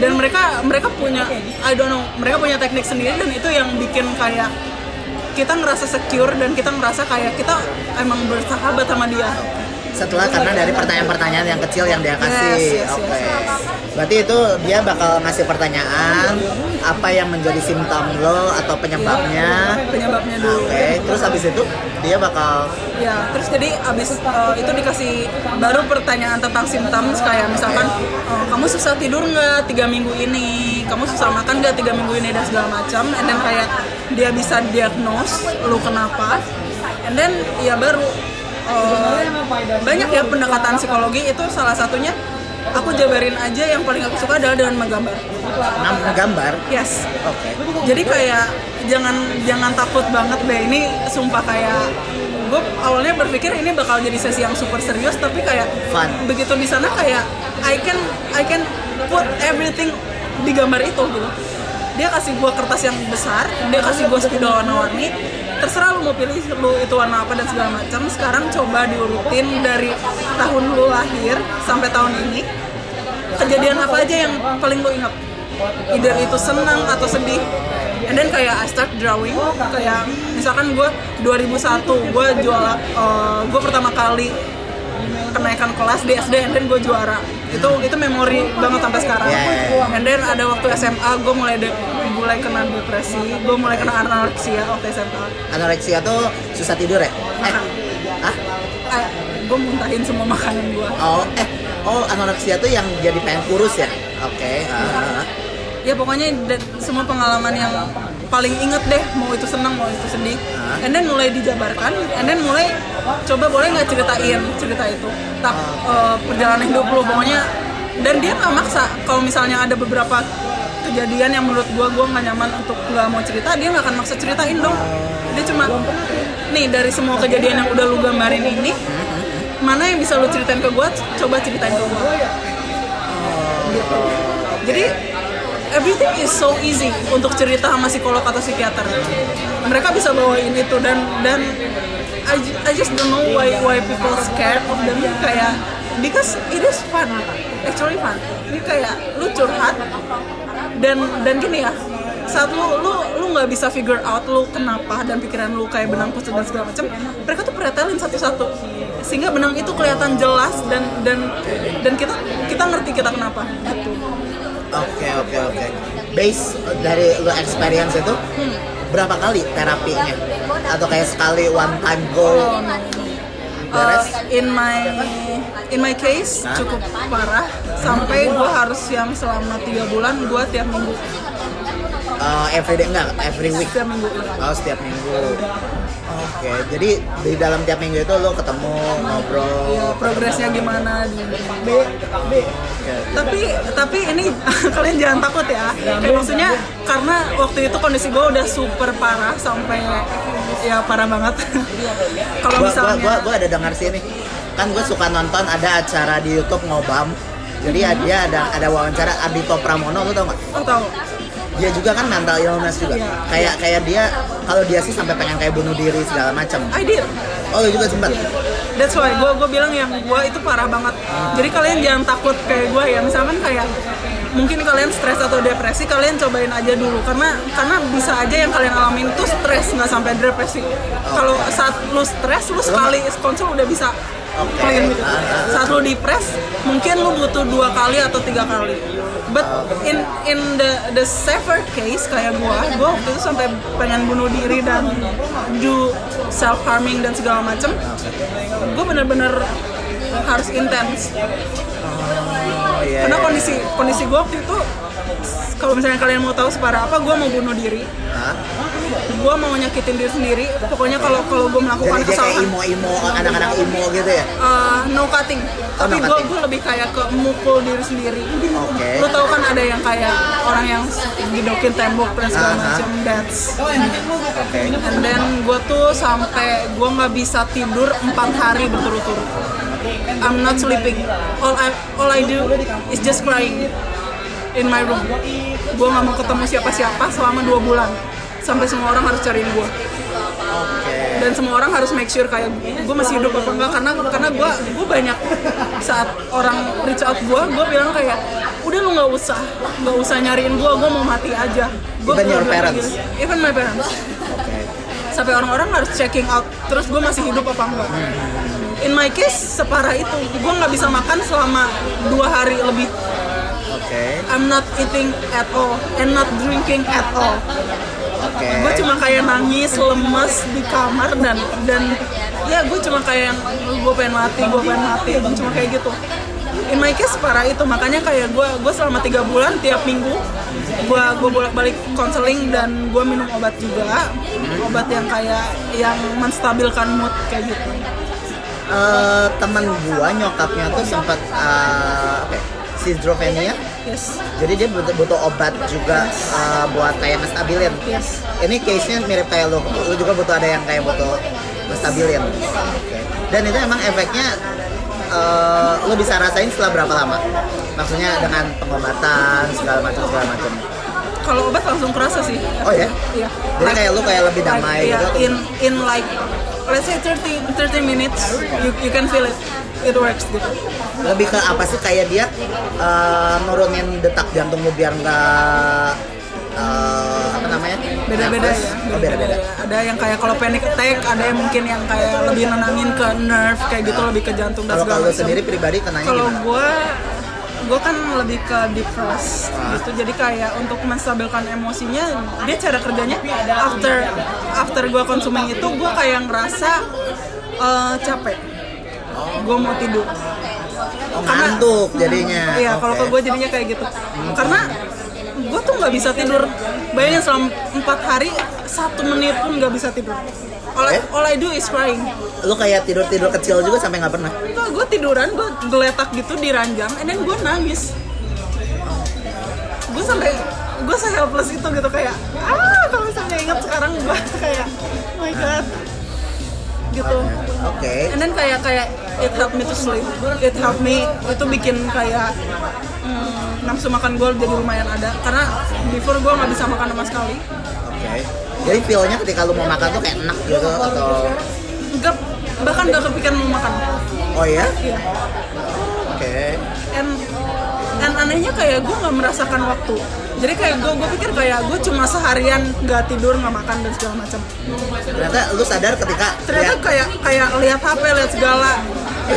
Dan mereka mereka punya I don't know mereka punya teknik sendiri dan itu yang bikin kayak kita ngerasa secure dan kita ngerasa kayak kita emang bersahabat sama dia Setelah karena dari pertanyaan-pertanyaan yang kecil yang dia kasih. Yes, yes, Oke. yes. Berarti itu dia bakal ngasih pertanyaan apa yang menjadi simptom lo atau penyebabnya. penyebabnya dulu Oke. Terus habis itu dia bakal Ya, terus jadi abis uh, itu dikasih baru pertanyaan tentang simptom kayak misalkan uh, kamu susah tidur nggak tiga minggu ini, kamu susah makan nggak tiga minggu ini dan segala macam, and then kayak dia bisa diagnose lu kenapa, and then ya baru uh, banyak ya pendekatan psikologi itu salah satunya aku jabarin aja yang paling aku suka adalah dengan menggambar. enam gambar. Yes, Oke. jadi kayak jangan jangan takut banget deh ini sumpah kayak gue awalnya berpikir ini bakal jadi sesi yang super serius tapi kayak Fun. begitu di sana kayak I can I can put everything di gambar itu gitu dia kasih gue kertas yang besar dia kasih gue spidol warna-warni. Terserah lu mau pilih lu itu warna apa dan segala macam. Sekarang coba diurutin dari tahun lu lahir sampai tahun ini. Kejadian apa aja yang paling lo ingat? Either itu senang atau sedih. And then kayak I start drawing kayak misalkan gue 2001 gue jual uh, gue pertama kali kenaikan kelas di SD then gue juara itu itu memori banget sampai sekarang Yeah, and then ada waktu SMA gue mulai de- mulai kena depresi gue mulai kena anoreksia waktu SMA Anoreksia tuh susah tidur ya? Eh, ah? gue muntahin semua makanan gue Oh, eh, oh anoreksia tuh yang jadi pengen kurus ya? Oke. ah, ah, ah. Ya pokoknya semua pengalaman yang paling inget deh mau itu senang mau itu sedih. Hah? and then mulai dijabarkan and then mulai coba boleh nggak ceritain cerita itu? Tak eh, perjalanan hidup lu pokoknya. Dan dia nggak maksa. Kalau misalnya ada beberapa kejadian yang menurut gua gua nggak nyaman untuk nggak mau cerita dia nggak akan maksa ceritain dong. Dia cuma nih dari semua kejadian yang udah lu gambarin ini mana yang bisa lu ceritain ke gua? Coba ceritain ke gua. Gitu. Jadi everything is so easy untuk cerita sama psikolog atau psikiater. Mereka bisa bawain itu dan dan I, I just don't know why why people scared of them. Kayak because it is fun actually fun. Ini kayak lu curhat dan dan gini ya saat lu lu lu nggak bisa figure out lu kenapa dan pikiran lu kayak benang kusut dan segala macam mereka tuh pretelin satu-satu sehingga benang itu kelihatan jelas dan dan dan kita kita ngerti kita kenapa gitu Oke, oke, oke. Base dari lo experience itu berapa kali terapinya? Atau kayak sekali one time go? Beres? Uh, in my in my case Hah? cukup parah sampai gue harus yang selama tiga bulan gue tiap minggu Uh, every day enggak, every week. tiap minggu Oh, setiap minggu. Oke, jadi di dalam tiap minggu itu lo ketemu ngobrol. ya progresnya gimana di B B Oke. tapi tapi ini (laughs) kalian jangan takut ya kayak maksudnya karena waktu itu kondisi gue udah super parah sampai ya parah banget kalau Gua, gua, misalnya gua, gua ada dengar sih nih. Kan gue suka nonton ada acara di YouTube ngobam. Jadi ya dia ada ada wawancara Ardito Pramono, lo tau gak? oh tahu dia juga kan mental illness juga Iya. kayak kayak dia kalau dia sih sampai pengen kayak bunuh diri segala macam I did oh juga sempat That's why gue gue bilang yang gue itu parah banget. Jadi kalian jangan takut kayak gue ya. Misalkan kayak mungkin kalian stres atau depresi, kalian cobain aja dulu karena karena bisa aja yang kalian alamin itu stres nggak sampai depresi. Kalau saat lu stres, lu sekali konsul udah bisa Oke. clean gitu. Ah, ah. Saat lu depres, mungkin lu butuh dua kali atau tiga kali. But in in the the safer case kayak gua, gua waktu itu sampai pengen bunuh diri dan do self harming dan segala macem gue bener-bener harus intens oh iya karena iya. kondisi kondisi gue waktu itu kalau misalnya kalian mau tahu separah apa gue mau bunuh diri? Gue mau nyakitin diri sendiri. Pokoknya kalau kalau gue melakukan jadi kesalahan. imo imo anak-anak imo gitu ya? Uh, no cutting. Oh, tapi no gue lebih kayak ke mukul diri sendiri. Oke. lu tau kan ada yang kayak orang yang didokin tembok dan segala Aha. macam. That's oke. And then gue tuh sampai gue nggak bisa tidur empat hari berturut-turut. I'm not sleeping. All I all I do is just crying in my room. Gue nggak mau ketemu siapa-siapa selama dua bulan sampai semua orang harus cariin gue dan semua orang harus make sure kayak gue masih hidup apa enggak? Karena karena gue gue banyak saat orang reach out gue gue bilang kayak udah lu nggak usah nggak usah nyariin gue gue mau mati aja. Gua Even your parents? gitu. even my parents. Sampai orang-orang harus checking out terus gue masih hidup apa enggak. In my case separah itu. Gue nggak bisa makan selama dua hari lebih. I'm not eating at all and not drinking at all oke. Gue cuma kayak nangis lemes di kamar dan dan ya gue cuma kayak gue pengen mati gue pengen mati cuma kayak gitu. In my case parah itu makanya kayak gue gue selama tiga bulan tiap minggu gue gue bolak balik konseling dan gue minum obat juga obat yang kayak yang menstabilkan mood kayak gitu. Eh, teman gua nyokapnya tuh sempat uh, apa schizophrenia yes. Jadi dia butuh, butuh obat juga eh, buat kayak ngestabilin yes. Ini case-nya mirip kayak lu. Lu juga butuh ada yang kayak butuh ngestabilin Oke. dan itu emang efeknya eh, lu bisa rasain setelah berapa lama? Maksudnya dengan pengobatan segala macam segala macam. Kalau obat langsung kerasa sih. Oh ya? Iya. Jadi kayak lu kayak lebih damai like, gitu iya, in in like let's say 30 30 minutes you you can feel it. It works gitu lebih ke apa sih? Kayak dia eh, nurunin detak jantung lu biar nggak eh, apa namanya? Beda-beda ya. Oh, beda-beda. Ada yang kayak kalau panic attack ada yang mungkin yang kayak lebih nenangin ke nerve kayak gitu lebih ke jantung dan kalau segala kalau sendiri pribadi kenanya kalau gimana? gue gue kan lebih ke depressed Ah. gitu. Jadi kayak untuk menstabilkan emosinya dia cara kerjanya after after gue consuming itu gue kayak ngerasa eh, capek. Gue mau tidur. Oh, karena- ngantuk jadinya. Iya, kalau ke gue jadinya kayak gitu. Karena gue tuh nggak bisa tidur. Bayangin selama empat hari satu menit pun nggak bisa tidur. All, Eh? all I do is crying. lu kayak tidur tidur kecil juga sampai nggak pernah Enggak, gue tiduran, gue geletak gitu di ranjang, and then gue nangis. Gue sampai gue se helpless itu gitu kayak ah kalau misalnya ingat sekarang gue (laughs) kayak oh my god gitu. Oke. And then kayak kayak it helped me to sleep. It helped me itu bikin kayak hmm, nafsu makan gue jadi lumayan ada. Karena before gue nggak bisa makan sama sekali. Oke. Jadi feelnya ketika lu mau makan tuh kayak enak gitu atau? Nggak bahkan nggak kepikiran mau makan. Oh ya Iya. oke. And and anehnya kayak gue nggak merasakan waktu jadi kayak gue gue pikir kayak gue cuma seharian nggak tidur nggak makan dan segala macam. Ternyata lu sadar ketika ternyata lihat kayak kayak lihat HP lihat segala.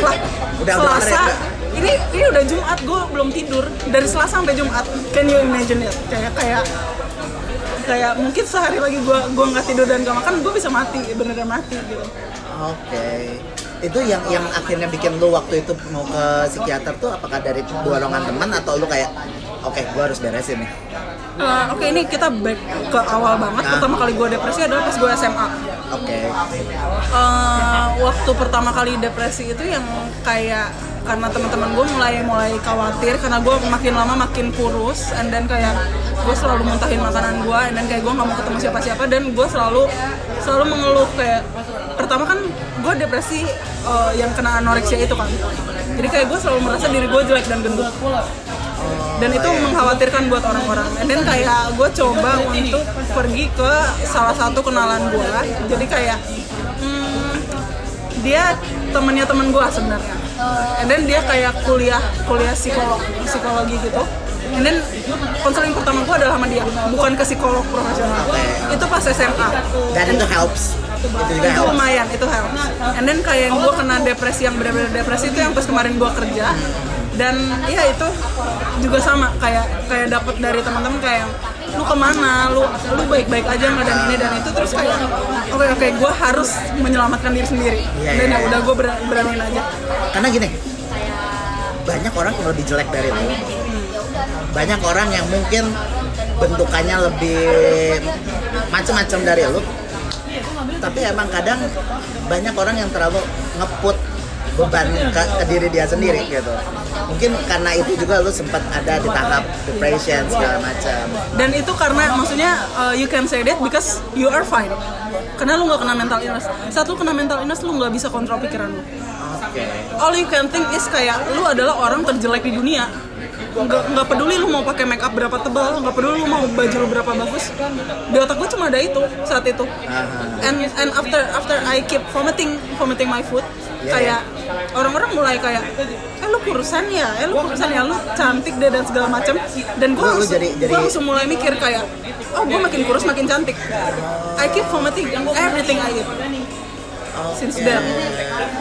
Wah Udah- udah Selasa keren, ini ini udah Jumat gue belum tidur. Dari Selasa sampai Jumat. Can you imagine it? Kayak kayak kayak mungkin sehari lagi gue gue nggak tidur dan gak makan gue bisa mati beneran mati gitu. Oke. Itu yang yang akhirnya bikin lu waktu itu mau ke psikiater tuh apakah dari dorongan teman atau lu kayak oke gua harus beresin nih. Eh, Oke ini kita back ke awal banget Nah. pertama kali gue depresi adalah pas gue SMA Oke. Eh, waktu pertama kali depresi itu yang kayak karena teman-teman gue mulai mulai khawatir karena gue makin lama makin kurus and then kayak gue selalu muntahin makanan gue and then kayak gue nggak mau ketemu siapa-siapa dan gue selalu selalu mengeluh kayak pertama kan gue depresi eh, yang kena anoreksia itu kan jadi kayak gue selalu merasa diri gue jelek dan gendut dan itu mengkhawatirkan buat orang-orang. And then kayak gue coba untuk pergi ke salah satu kenalan gue jadi kayak hmm, dia temennya temen gue sebenarnya. And then dia kayak kuliah kuliah psikolog psikologi gitu. And then konseling pertama gue adalah sama dia bukan ke psikolog profesional. Itu pas SMA Dan itu helps. Itu juga itu lumayan itu helps. And then kayak gue kena depresi yang benar-benar depresi itu yang pas kemarin gue kerja dan ya itu juga sama kayak kayak dapat dari teman-teman kayak lu ke mana lu lu baik-baik aja nggak dan ini dan itu terus kayak oke oke gue harus menyelamatkan diri sendiri Iya, dan iya, ya iya. udah gue ber- beraniin aja Karena gini, banyak orang yang lebih jelek dari lu. Banyak orang yang mungkin bentukannya lebih macam-macam dari lu. Tapi emang kadang banyak orang yang terlalu ngeput beban ke, ke diri dia sendiri gitu. Mungkin karena itu juga lu sempat ada di tahap depression segala macam. dan itu karena maksudnya uh, you can say that because you are fine karena lu nggak kena mental illness saat lu kena mental illness lu nggak bisa kontrol pikiran lu Oke. all you can think is kayak lu adalah orang terjelek di dunia nggak nggak peduli lu mau pakai make up berapa tebal nggak peduli lu mau baju lu berapa bagus. Di otak gue cuma ada itu saat itu. Aha. and and after after I keep vomiting vomiting my food Yeah, kayak orang-orang mulai kayak eh lu kurusan ya? Eh lu kurusan ya? Lu cantik deh dan segala macam. Dan gue langsung, jadi- jadi- gua langsung mulai mikir kayak oh gue makin kurus makin cantik. I keep vomiting everything I eat. Since Oke. then.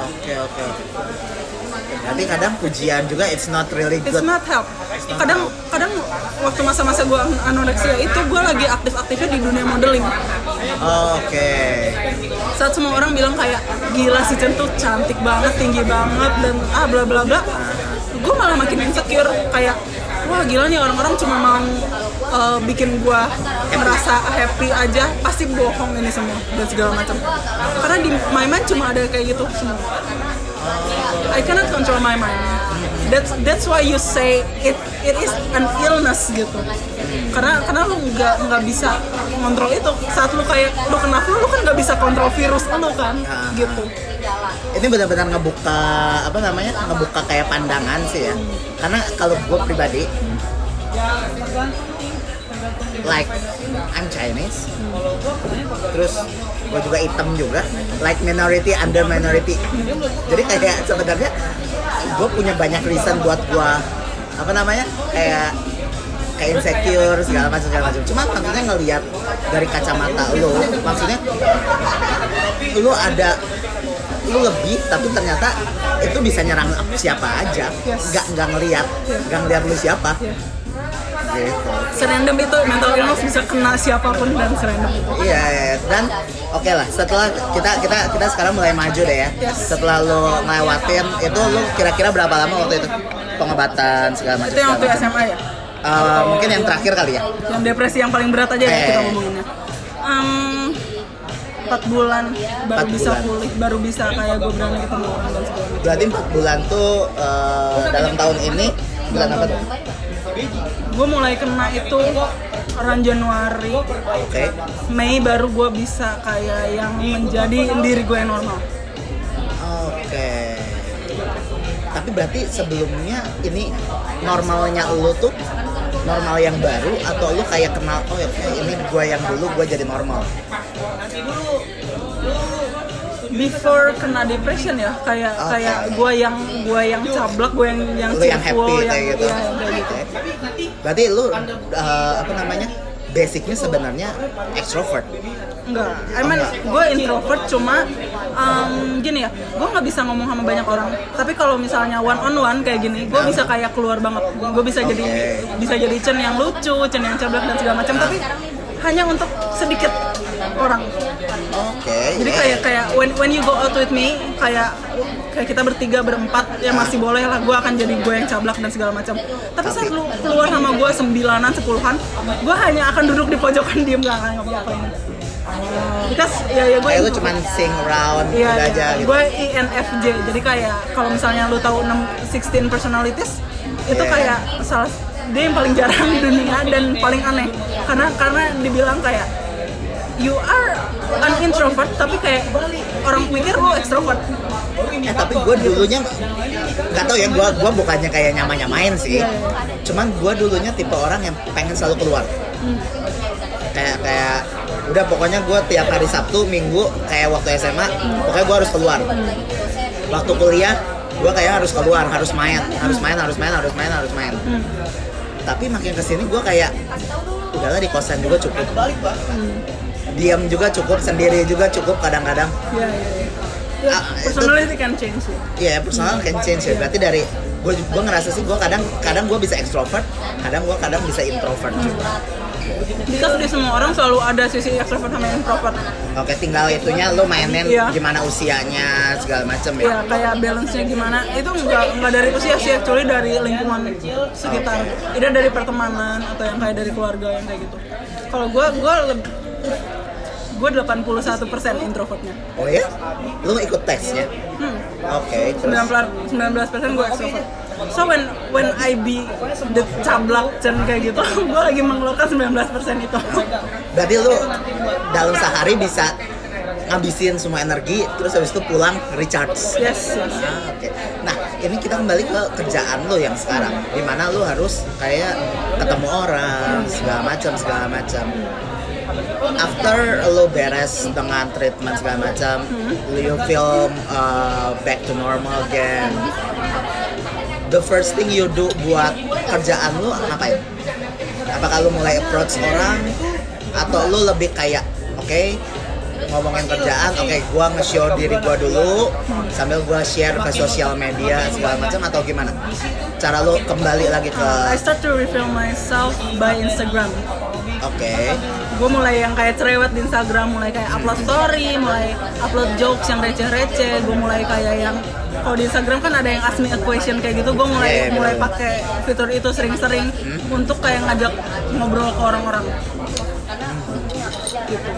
Oke oke oke. Berarti kadang pujian juga it's not really It's good. not help. Kadang kadang waktu masa-masa gue anoreksia itu gue lagi aktif-aktifnya di dunia modeling. Oke. Saat semua orang bilang kayak gila si Chen tuh cantik banget, tinggi banget dan ah bla bla bla. Gue malah makin insecure kayak wah gila nih orang-orang cuma mau uh, bikin gue merasa happy aja pasti bohong ini semua dan segala macam. Karena di my mind cuma ada kayak gitu semua. I cannot control my mind. That's that's why you say it it is an illness gitu. Karena karena lu nggak nggak bisa kontrol itu. Saat lu kayak lu kena flu lu kan nggak bisa kontrol virus lu kan gitu. Ini benar-benar ngebuka apa namanya? Ngebuka kayak pandangan sih ya. Karena kalau gue pribadi like I'm Chinese. Terus gue juga hitam juga, like minority under minority. Jadi kayak sebenarnya gue punya banyak reason buat gue apa namanya kayak kayak insecure segala macam segala macam cuma maksudnya ngelihat dari kacamata lo maksudnya lu ada lu lebih tapi ternyata itu bisa nyerang siapa aja Yes. nggak nggak ngelihat nggak ngelihat lu siapa serandom itu mental illness bisa kena siapa pun dan serandom itu Iya, iya. dan oke lah. Setelah kita kita kita sekarang mulai maju deh ya. Yes. Setelah lo ngelewatin itu lo kira-kira berapa lama waktu itu pengobatan segala macam. itu yang waktu. SMA ya Eh, mungkin yang terakhir kali ya. yang depresi yang paling berat aja ya Eh. kita ngomonginnya Em, empat bulan baru Empat bisa bulan. pulih baru bisa kayak gue berani ketemu orang dan segala macam Berarti 4 bulan tuh eh, dalam tahun ini bulan apa tuh? Gue mulai kena itu orang Januari Oke. Mei baru gue bisa kayak yang menjadi diri gue yang normal Oke. Tapi berarti sebelumnya ini normalnya lo tuh normal yang baru atau lu kayak kenal oh ya ini gua yang dulu gua jadi normal before kena depression ya kayak Oke. kayak gue yang gue yang cablak gue yang yang lu yang happy yang kayak gitu. kayak gitu. Berarti lu uh, apa namanya? Basicnya sebenarnya extrovert. enggak I mean gue introvert cuma um, gini ya gue nggak bisa ngomong sama banyak orang tapi kalau misalnya one on one kayak gini gue bisa kayak keluar banget gue bisa jadi Oke. bisa jadi Chen yang lucu Chen yang cablak dan segala macam tapi hanya untuk sedikit orang Oke. Jadi kayak kayak when when you go out with me kayak kayak kita bertiga berempat ya masih boleh lah gue akan jadi gue yang cablak dan segala macam. Tapi saat lu keluar sama gue sembilanan sepuluhan, gue hanya akan duduk di pojokan (laughs) diem gak akan ngapa-ngapain. Because ya ya gue kayak lu cuman sing around Iya, udah iya. aja gitu. gue INFJ. Jadi kayak kalau misalnya lu tahu 6 16 personalities itu Iya. kayak salah dia yang paling jarang di dunia dan paling aneh. Karena karena dibilang kayak you are an introvert tapi kayak orang pikir lu extrovert. Eh tapi gue dulunya nggak tau ya gue gua bukannya kayak nyama nyamain sih. Iya, Cuman gue dulunya tipe orang yang pengen selalu keluar. Kayak kayak udah pokoknya gue tiap hari Sabtu Minggu kayak waktu SMA pokoknya gue harus keluar. Waktu kuliah gue kayak harus keluar harus main harus main harus main harus main harus main. Tapi makin ke sini gue kayak udahlah di kosan juga cukup. Diam juga cukup sendiri juga cukup kadang-kadang. Iya, iya, iya. Ya, Ah, itu- personality can change sih. Iya, personal can change ya. Berarti dari gue gue ngerasa sih gue kadang kadang gue bisa extrovert, kadang gue kadang bisa introvert juga. Because di semua orang selalu ada sisi extrovert sama introvert. Oke, tinggal itunya lo mainin Iya. gimana usianya segala macam ya. Ya kayak balance-nya gimana itu nggak nggak dari usia sih, actually dari lingkungan sekitar. Tidak dari pertemanan atau yang kayak dari keluarga yang kayak gitu. Kalau gue gue gue 81% introvertnya. Oh ya? Lo ikut tesnya? Hmm. Oke, terus 19 19% gue extrovert. So when when I be the cablak dan kayak gitu, (laughs) gue lagi mengeluarkan 19% itu. berarti lo dalam sehari bisa ngabisin semua energi, terus habis itu pulang recharge. yes, yes. Ah, Oke. Nah, ini kita kembali ke kerjaan lo yang sekarang, di mana lo harus kayak ketemu orang, segala macam, segala macam. After lo beres dengan treatment segala macam, you feel uh, back to normal again. The first thing you do buat kerjaan lo ngapain? Apakah lo mulai approach orang, atau lo lebih kayak, oke, ngomongin kerjaan, oke, gua nge-show diri gua dulu, sambil gua share ke sosial media segala macam atau gimana? Cara lo kembali lagi ke, I start to reveal myself by Instagram. oke, Gue mulai yang kayak cerewet di Instagram, mulai kayak upload story, mulai upload jokes yang receh-receh. Gue mulai kayak yang kalau di Instagram kan ada yang ask me a question kayak gitu. Gue mulai Iya, iya, mulai bener. pakai fitur itu sering-sering untuk kayak ngajak ngobrol ke orang-orang. Gitu.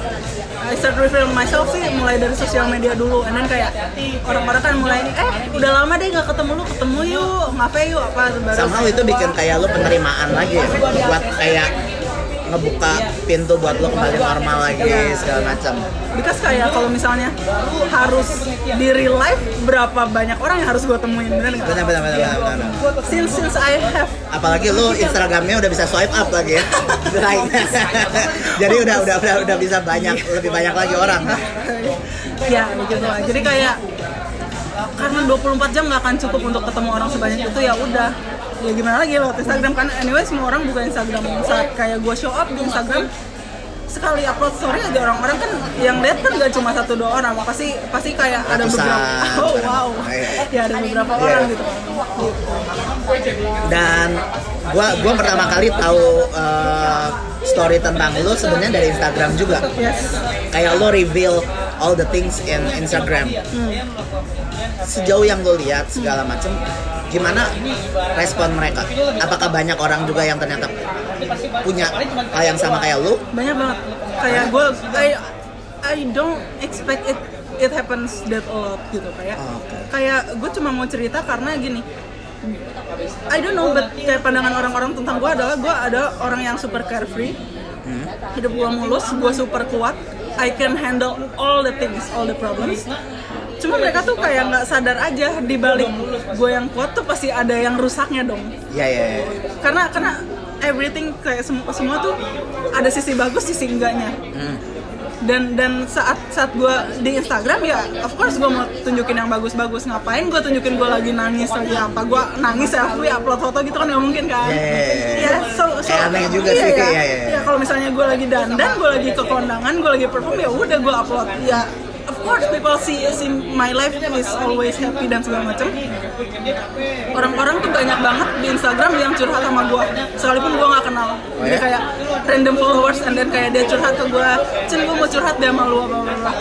I start reveal myself sih mulai dari sosial media dulu, and then kayak orang-orang kan mulai eh udah lama deh nggak ketemu lu, ketemu yuk, ngapain yuk apa baru somehow itu bikin kayak lo penerimaan lagi ya, buat kayak ngebuka pintu buat lo kembali normal lagi segala macam. Because kayak kalau misalnya harus di real life berapa banyak orang yang harus gue temuin bener nggak? Benar benar benar. Since since I have apalagi lu Instagramnya udah bisa swipe up lagi ya (laughs) (laughs) jadi udah udah udah udah bisa banyak lebih banyak lagi orang (laughs) ya lah. Jadi kayak karena 24 jam nggak akan cukup untuk ketemu orang sebanyak itu ya udah ya gimana lagi lewat Instagram? Kan anyway semua orang buka Instagram. Saat kayak gue show up di Instagram sekali upload story aja orang-orang kan yang lihat kan gak cuma satu dua orang. Pasti pasti kayak ada Ratusan. beberapa oh wow. Ya ada beberapa Iya. orang gitu. Dan gua gua pertama kali tahu uh, story tentang lu sebenarnya dari Instagram juga. Yes. Kayak lo reveal all the things in Instagram. Sejauh yang lo lihat segala macem gimana respon mereka? Apakah banyak orang juga yang ternyata punya hal yang sama kayak lu? Banyak banget. Kayak gue I I don't expect it it happens that a lot gitu. Kayak Oh, oke. kayak gue cuma mau cerita karena gini. I don't know but kayak pandangan orang-orang tentang gue adalah gue ada orang yang super carefree. Hidup gue mulus gue super kuat I can handle all the things all the problems cuma mereka tuh kayak nggak sadar aja di balik gue yang kuat tuh pasti ada yang rusaknya dong ya ya, ya. karena karena everything kayak semua semua tuh ada sisi bagus sisi enggaknya Hmm. Dan dan saat saat gue di Instagram ya of course gue mau tunjukin yang bagus-bagus. Ngapain gue tunjukin gue lagi nangis lagi apa? Gue nangis selfie upload foto gitu kan nggak mungkin kan? Ya, ya, ya. ya so, so Kayak aneh juga iya, sih, ya, kayak, ya, ya. ya kalau misalnya gue lagi dandan gue lagi ke kondangan gue lagi perform ya udah gue upload. Ya of course people see see my life is always happy dan segala macam. Orang-orang tuh banyak banget di Instagram yang curhat sama gue sekalipun gue nggak kenal. Jadi ya? kayak random followers and then kayak dia curhat ke gue cen gue mau curhat deh sama lu apa apa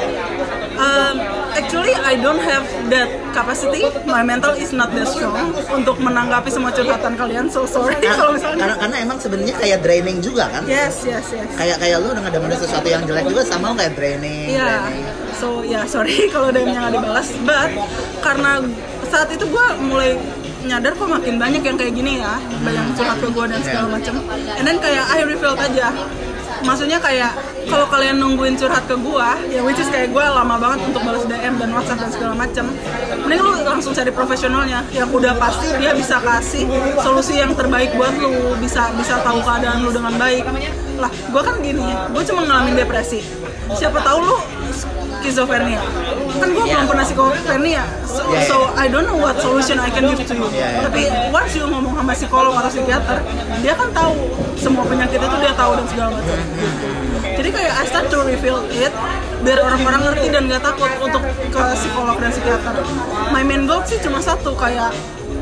Um, actually I don't have that capacity. My mental is not that strong untuk menanggapi semua curhatan kalian. So sorry kalau misalnya karena karena emang sebenarnya kayak draining juga kan? Yes yes yes. Kayak kayak lu udah ngedenger sesuatu yang jelek juga sama kayak draining, Iya, draining. So ya sorry (laughs) kalau DM-nya nggak dibalas, but karena saat itu gue mulai nyadar kok makin banyak yang kayak gini ya, banyak curhat ke gue dan segala macam. And then kayak I refilled aja, maksudnya kayak kalau kalian nungguin curhat ke gue, ya which is kayak gue lama banget untuk balas DM dan WhatsApp dan segala macam. Mending lu langsung cari profesionalnya yang udah pasti dia bisa kasih solusi yang terbaik buat lu, bisa bisa tahu keadaan lu dengan baik. Lah, gue kan gini, gue cuma ngalamin depresi. Siapa tahu lu skizofrenia. Kan gue belum pernah skizofrenia. So, Iya, iya. so I don't know what solution I can give to you. Iya, iya. Tapi once you ngomong sama psikolog atau psikiater, dia kan tahu semua penyakit itu dia tahu dan segala macam. Jadi kayak I start to reveal it biar orang-orang ngerti dan gak takut untuk ke psikolog dan psikiater. My main goal sih cuma satu kayak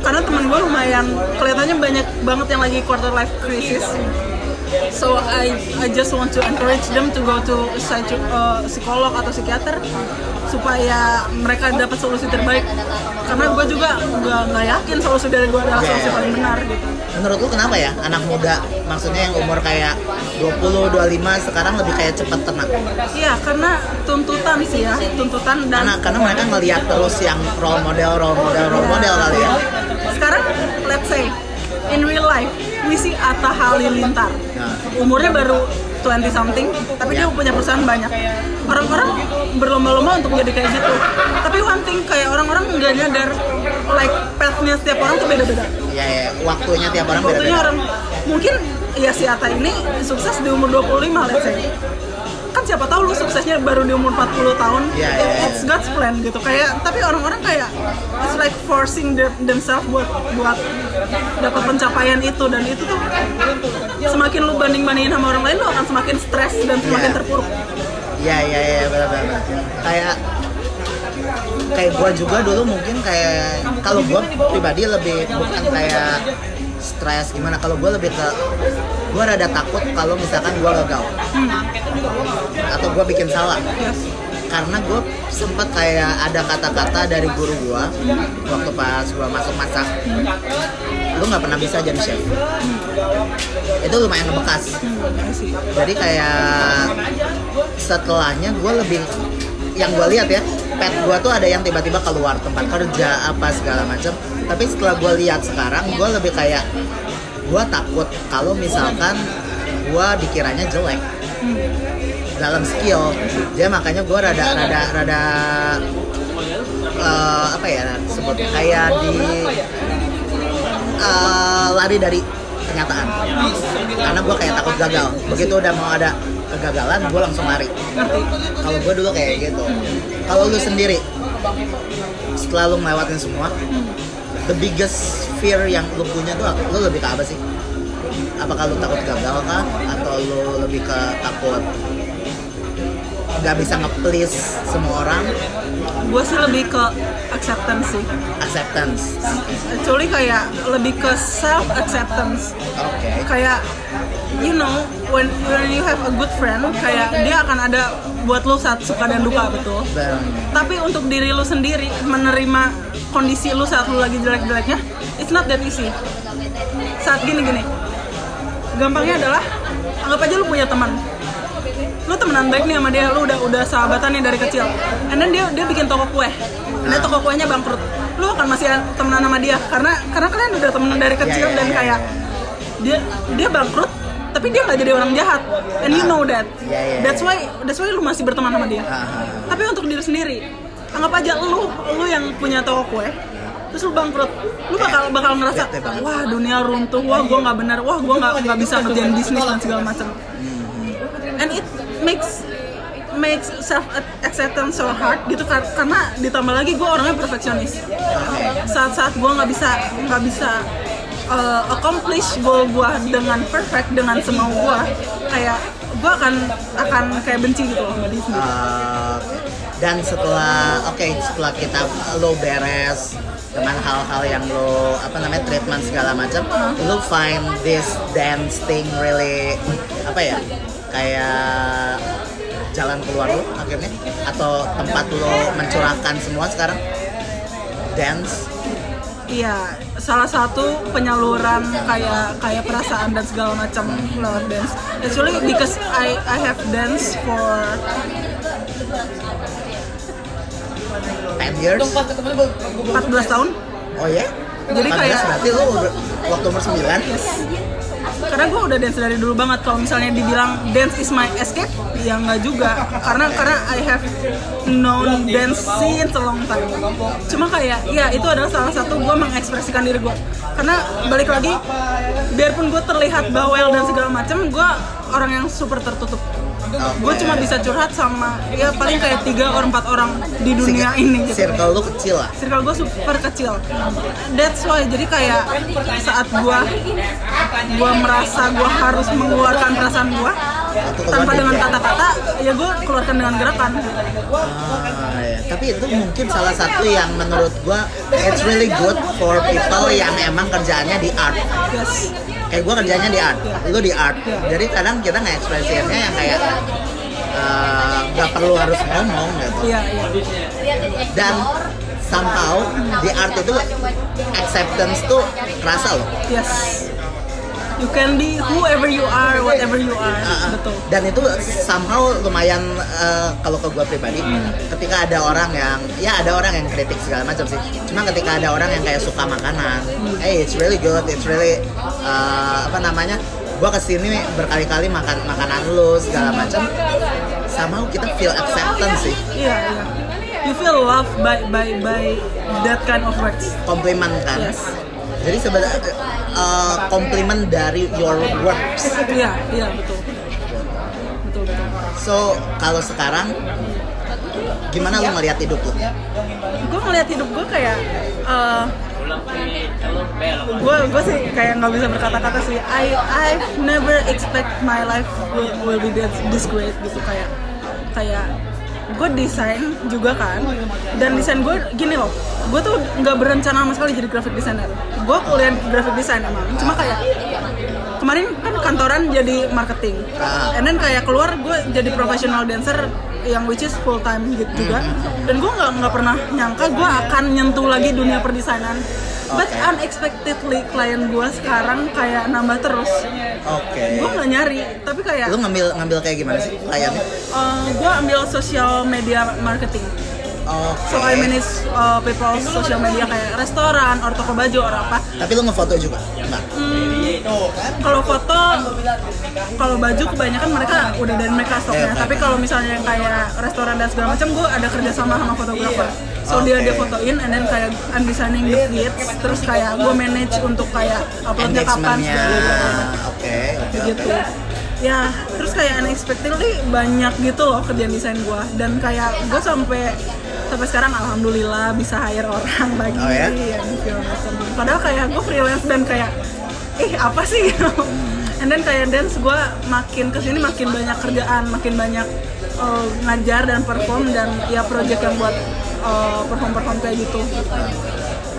karena temen gue lumayan kelihatannya banyak banget yang lagi quarter life crisis So I I just want to encourage them to go to uh, psikolog atau psikiater supaya mereka dapat solusi terbaik. Karena gue juga nggak nggak yakin solusi dari gue adalah solusi paling benar gitu. menurut lu kenapa ya anak muda maksudnya yang umur kayak 20 25 sekarang lebih kayak cepet tenang Iya karena tuntutan sih ya tuntutan dan karena karena mereka ngelihat terus yang role model role model role model kali ya sekarang let's say in real life we see Atta Halilintar. Umurnya baru 20 something tapi dia Ya. punya perusahaan banyak. Orang-orang berlomba-lomba untuk jadi kayak gitu. Tapi one thing kayak orang-orang nggak nyadar like path-nya setiap orang tuh beda-beda. Ya ya waktunya tiap orang beda waktunya orang mungkin ya si Atta ini sukses di umur 25 let's say. Kan siapa tahu lu suksesnya baru di umur 40 tahun. Iya, It- iya, iya. it's God's plan gitu. Kayak tapi orang-orang kayak it's like forcing their, themselves buat buat dapat pencapaian itu dan itu tuh semakin lu banding bandingin sama orang lain lu akan semakin stres dan semakin Iya. terpuruk. Iya iya iya benar benar. Kayak kayak gua juga dulu mungkin kayak kalau gua pribadi lebih bukan kayak stres gimana kalau gua lebih ke gua rada takut kalau misalkan gua gagal. Atau gua bikin salah. Yes. karena gue sempet kayak ada kata-kata dari guru gua waktu pas gua masuk masak lu nggak pernah bisa jadi chef itu lumayan ngebekas jadi kayak setelahnya gue lebih yang gue lihat ya pet gue tuh ada yang tiba-tiba keluar tempat kerja apa segala macam tapi setelah gue lihat sekarang gue lebih kayak gue takut kalau misalkan gue dikiranya jelek dalam skill. Dia makanya gue rada rada rada eh, apa ya kayak di eh, lari dari kenyataan. Karena gue kayak takut gagal. Begitu udah mau ada kegagalan gue langsung lari. Kalau gue dulu kayak gitu. Kalau lu sendiri setelah lu ngelewatin semua the biggest fear yang lu punya tuh lu lebih ke apa sih? Apakah lu takut gagal kah? Atau lu lebih ke takut nggak bisa nge-please semua orang? Gue sih lebih ke acceptance sih. Acceptance. Actually kayak lebih ke self acceptance oke. Kayak you know when when you have a good friend kayak dia akan ada buat lo saat suka dan duka betul. Dan tapi untuk diri lu sendiri menerima kondisi lu saat lu lagi jelek-jeleknya it's not that easy. Saat gini-gini. Gampangnya adalah anggap aja lu punya teman lu temenan baik nih sama dia lu udah udah sahabatan nih dari kecil. And then dia dia bikin toko kue. Then toko kuenya bangkrut. Lu akan masih temenan sama dia karena karena kalian udah temenan dari kecil dan kayak dia dia bangkrut tapi dia nggak jadi orang jahat. And you know that. Iya, iya, that's iya. why that's why lu masih berteman sama dia. Tapi untuk diri sendiri anggap aja lu lu yang punya toko kue terus lu bangkrut. Lu bakal bakal ngerasa wah dunia runtuh. Wah gua nggak benar. Wah gua nggak nggak bisa ngerjain bisnis dan segala macam. And it makes makes self acceptance so hard gitu kar- karena ditambah lagi gue orangnya perfeksionis. Saat-saat gue nggak bisa nggak bisa uh, accomplish goal gue dengan perfect dengan semau gue kayak gue akan akan kayak benci gitu loh sama diri sendiri. Uh, dan setelah oke setelah kita lo beres dengan hal-hal yang lo apa namanya treatment segala macam lo find this dance thing really apa ya kayak jalan keluar lo akhirnya? Atau tempat lo mencurahkan semua sekarang? Dance? Iya, salah satu penyaluran kayak kayak perasaan dan segala macam lewat dance. Actually because I I have dance for 10 years. 14 tahun. oh ya Jadi 14 kayak- berarti lo waktu umur 9 Karena gue udah dance dari dulu banget. Kalau misalnya dibilang dance is my escape, ya nggak juga. Karena karena I have known dance since long time. Cuma kayak, ya itu adalah salah satu gue mengekspresikan diri gue. Karena balik lagi, biarpun gue terlihat bawel dan segala macam, gue orang yang super tertutup. Gue cuma bisa curhat sama ya paling kayak tiga or empat orang di dunia ini. Gitu circle lo kecil lah circle gue super kecil that's why jadi kayak saat gue gue merasa gue harus mengeluarkan perasaan gue tanpa dengan kata-kata ya gue keluarkan dengan gerakan Ah, ya. Tapi itu mungkin salah satu yang menurut gua it's really good for people yang emang kerjaannya di art. yes Kayak gua kerjanya di art, lu di art. Jadi kadang kita nge-ekspresiinnya yang kayak eh, nggak perlu harus ngomong gitu. iya iya Dan somehow di art itu acceptance tuh kerasa loh. yes you can be whoever you are whatever you are Uh, betul Dan itu somehow lumayan uh, kalau ke gue pribadi, ketika ada orang yang ya ada orang yang kritik segala macam sih. Cuma ketika ada orang yang kayak suka makanan, hey it's really good, it's really uh, apa namanya? Gue ke sini berkali-kali makan makanan lu segala macam. Somehow kita feel acceptance sih, iya iya you feel loved by by by that kind of words komplimen kan. yes Jadi sebenarnya uh, komplimen dari your works. iya iya betul betul betul So kalau sekarang gimana lu ngelihat hidup lu? gue ngeliat hidup gue kayak eh, gue gue sih kayak nggak bisa berkata-kata sih I I've never expect my life will, will be this, this great gitu kayak kayak gue desain juga kan. Dan desain gue gini loh gue tuh nggak berencana sama sekali jadi graphic designer. Gue kuliah graphic design emang. Cuma kayak kemarin kan kantoran jadi marketing. Ah. and then kayak keluar gue jadi professional dancer yang which is full time gitu juga. Dan gue nggak nggak pernah nyangka gue akan nyentuh lagi dunia perdesainan but unexpectedly klien gue sekarang kayak nambah terus Oke. gue nggak nyari tapi kayak Lu ngambil ngambil kayak gimana sih kliennya? gue ambil social media marketing Oke. so I manage uh, people social media kayak restoran or toko baju or apa Tapi lu ngefoto juga? Enggak. kalau foto kalau baju kebanyakan mereka udah dari mereka stoknya Iya, tapi kalau misalnya yang kayak restoran dan segala macam gue ada kerja sama sama fotografer so dia Oke. dia fotoin and then kayak I'm designing the feeds terus kayak gue manage untuk kayak uploadnya kapan segala macam. Oke. Oke. gitu ya terus kayak unexpectedly banyak gitu loh kerjaan desain gue dan kayak gue sampai sampai sekarang alhamdulillah bisa hire orang (laughs) lagi Oh, ya? macam. padahal kayak gue freelance dan kayak ih apa sih gitu (laughs) and then kayak dance gue makin ke sini makin banyak kerjaan makin banyak uh, ngajar dan perform dan ya project yang buat uh, perform perform kayak gitu.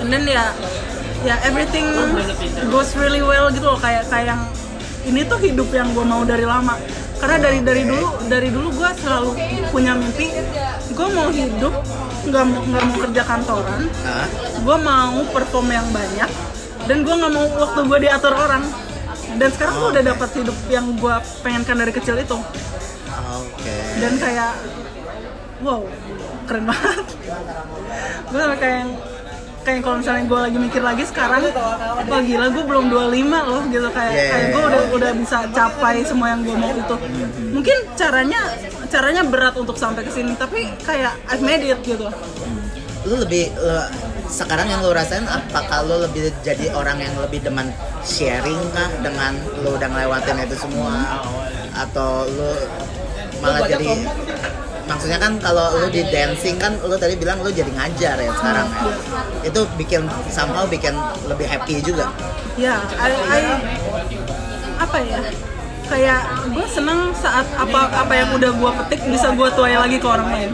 And then ya ya everything goes really well gitu loh. Kayak kayak yang ini tuh hidup yang gue mau dari lama. Karena dari dari dulu dari dulu gue selalu punya mimpi gue mau hidup nggak mau nggak mau kerja kantoran gue mau perform yang banyak dan gue nggak mau waktu gue diatur orang. Dan sekarang gue udah dapat hidup yang gue pengenkan dari kecil itu. Oke. dan kayak wow keren banget. Gue sampai kayak yang- kayak kalau misalnya gue lagi mikir lagi sekarang wah gila gue belum 25 loh gitu. Kayak Yeah. kayak gue udah udah bisa capai semua yang gue mau itu mungkin caranya caranya berat untuk sampai ke sini tapi kayak I've made it gitu. Lu lebih lu- sekarang yang lu rasain apakah lu lebih jadi orang yang lebih demen sharing kah? Dengan lu udah ngelewatin itu semua? Atau lu malah jadi maksudnya kan kalau lu di dancing kan lu tadi bilang lu jadi ngajar ya sekarang ya. Itu bikin somehow bikin lebih happy juga. ya I, I- apa ya kayak gue seneng saat apa apa yang udah gue petik bisa gue tuai lagi ke orang lain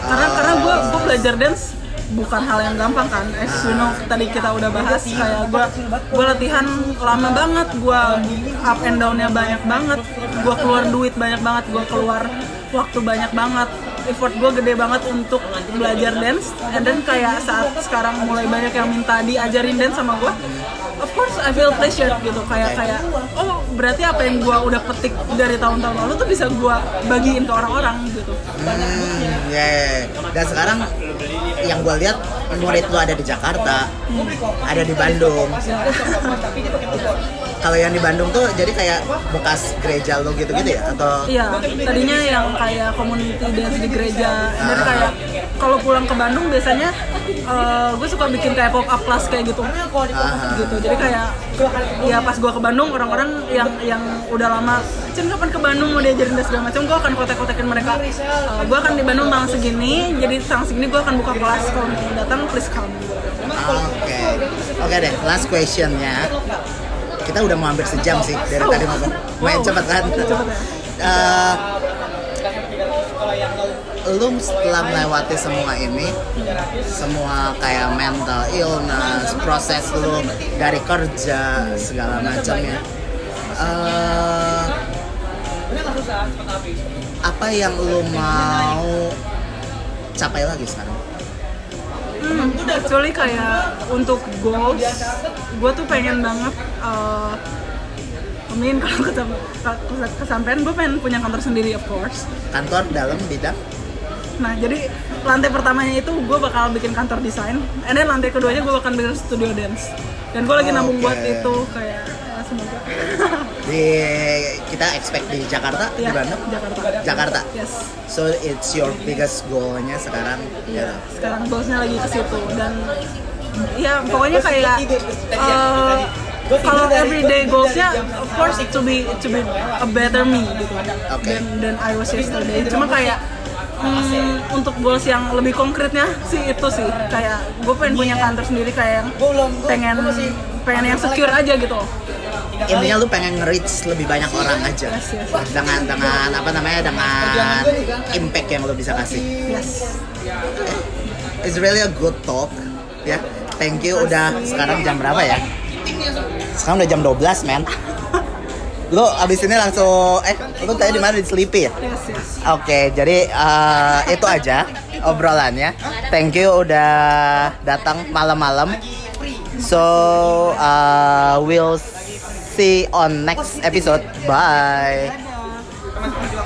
karena karena gue gue belajar dance bukan hal yang gampang kan as you know tadi kita udah bahas kayak gue gue latihan lama banget gue up and downnya banyak banget gue keluar duit banyak banget gue keluar waktu banyak banget. Effort gue gede banget untuk belajar dance. And then kayak saat sekarang mulai banyak yang minta diajarin dance sama gue of course I feel pleasure gitu. Kayak kayak oh berarti apa yang gue udah petik dari tahun-tahun lalu tuh bisa gue bagiin ke orang-orang gitu. Hmm, ya, ya, ya. Dan sekarang yang gue lihat murid lu ada di Jakarta, ada di Bandung. (laughs) Kalau yang di Bandung tuh jadi kayak bekas gereja lu gitu-gitu ya atau Iya, tadinya yang kayak community dance di gereja. Dan kayak kalau pulang ke Bandung biasanya gue suka bikin kayak pop up class kayak gitu. Gitu. Jadi kayak ya pas gue ke Bandung orang-orang yang yang udah lama Cen kapan ke Bandung mau diajarin dance segala macam gue akan kontak-kontakin mereka gue akan di Bandung tanggal segini jadi tanggal segini gue akan buka kelas kalau mau datang please come Oke, oke deh. Last questionnya, kita udah mau hampir sejam sih dari tadi ngomong. Main cepet kan? Eh, lu setelah melewati semua ini, semua kayak mental illness, proses lu dari kerja segala macamnya. eh apa yang lu mau capai lagi sekarang? Hmm, actually kayak untuk goals, gue tuh pengen banget uh, Amin (laughs) kalau kesam- kes- kesampean gue pengen punya kantor sendiri of course. Kantor dalam bidang? Nah jadi lantai pertamanya itu gue bakal bikin kantor desain And then lantai keduanya gue bakal bikin studio dance. Dan gue lagi nabung Oke. buat itu kayak ya, di kita expect di Jakarta di Ya, Bandung Jakarta Jakarta Yes so it's your biggest goalnya sekarang Iya, gitu. sekarang goalsnya lagi ke situ dan ya pokoknya kayak uh, kalau everyday goalsnya of course to be to be a better me gitu Oke. than than I was yesterday. Cuma kayak hmm, untuk goals yang lebih konkretnya sih itu sih kayak gue pengen punya kantor sendiri kayak yang pengen pengen yang secure aja gitu. Intinya lu pengen nge-reach lebih banyak orang aja. Yes. dengan dengan apa namanya dengan impact yang lu bisa kasih. Yes. it's really a good talk. Ya thank you. Udah sekarang jam berapa ya? Sekarang udah jam 12 men. (laughs) Lu abis ini langsung eh lu tadi di mana? Di Sleepy ya. Oke, jadi eh, itu aja obrolannya. Thank you udah datang malam-malam. So, uh, we'll see on next episode. Bye.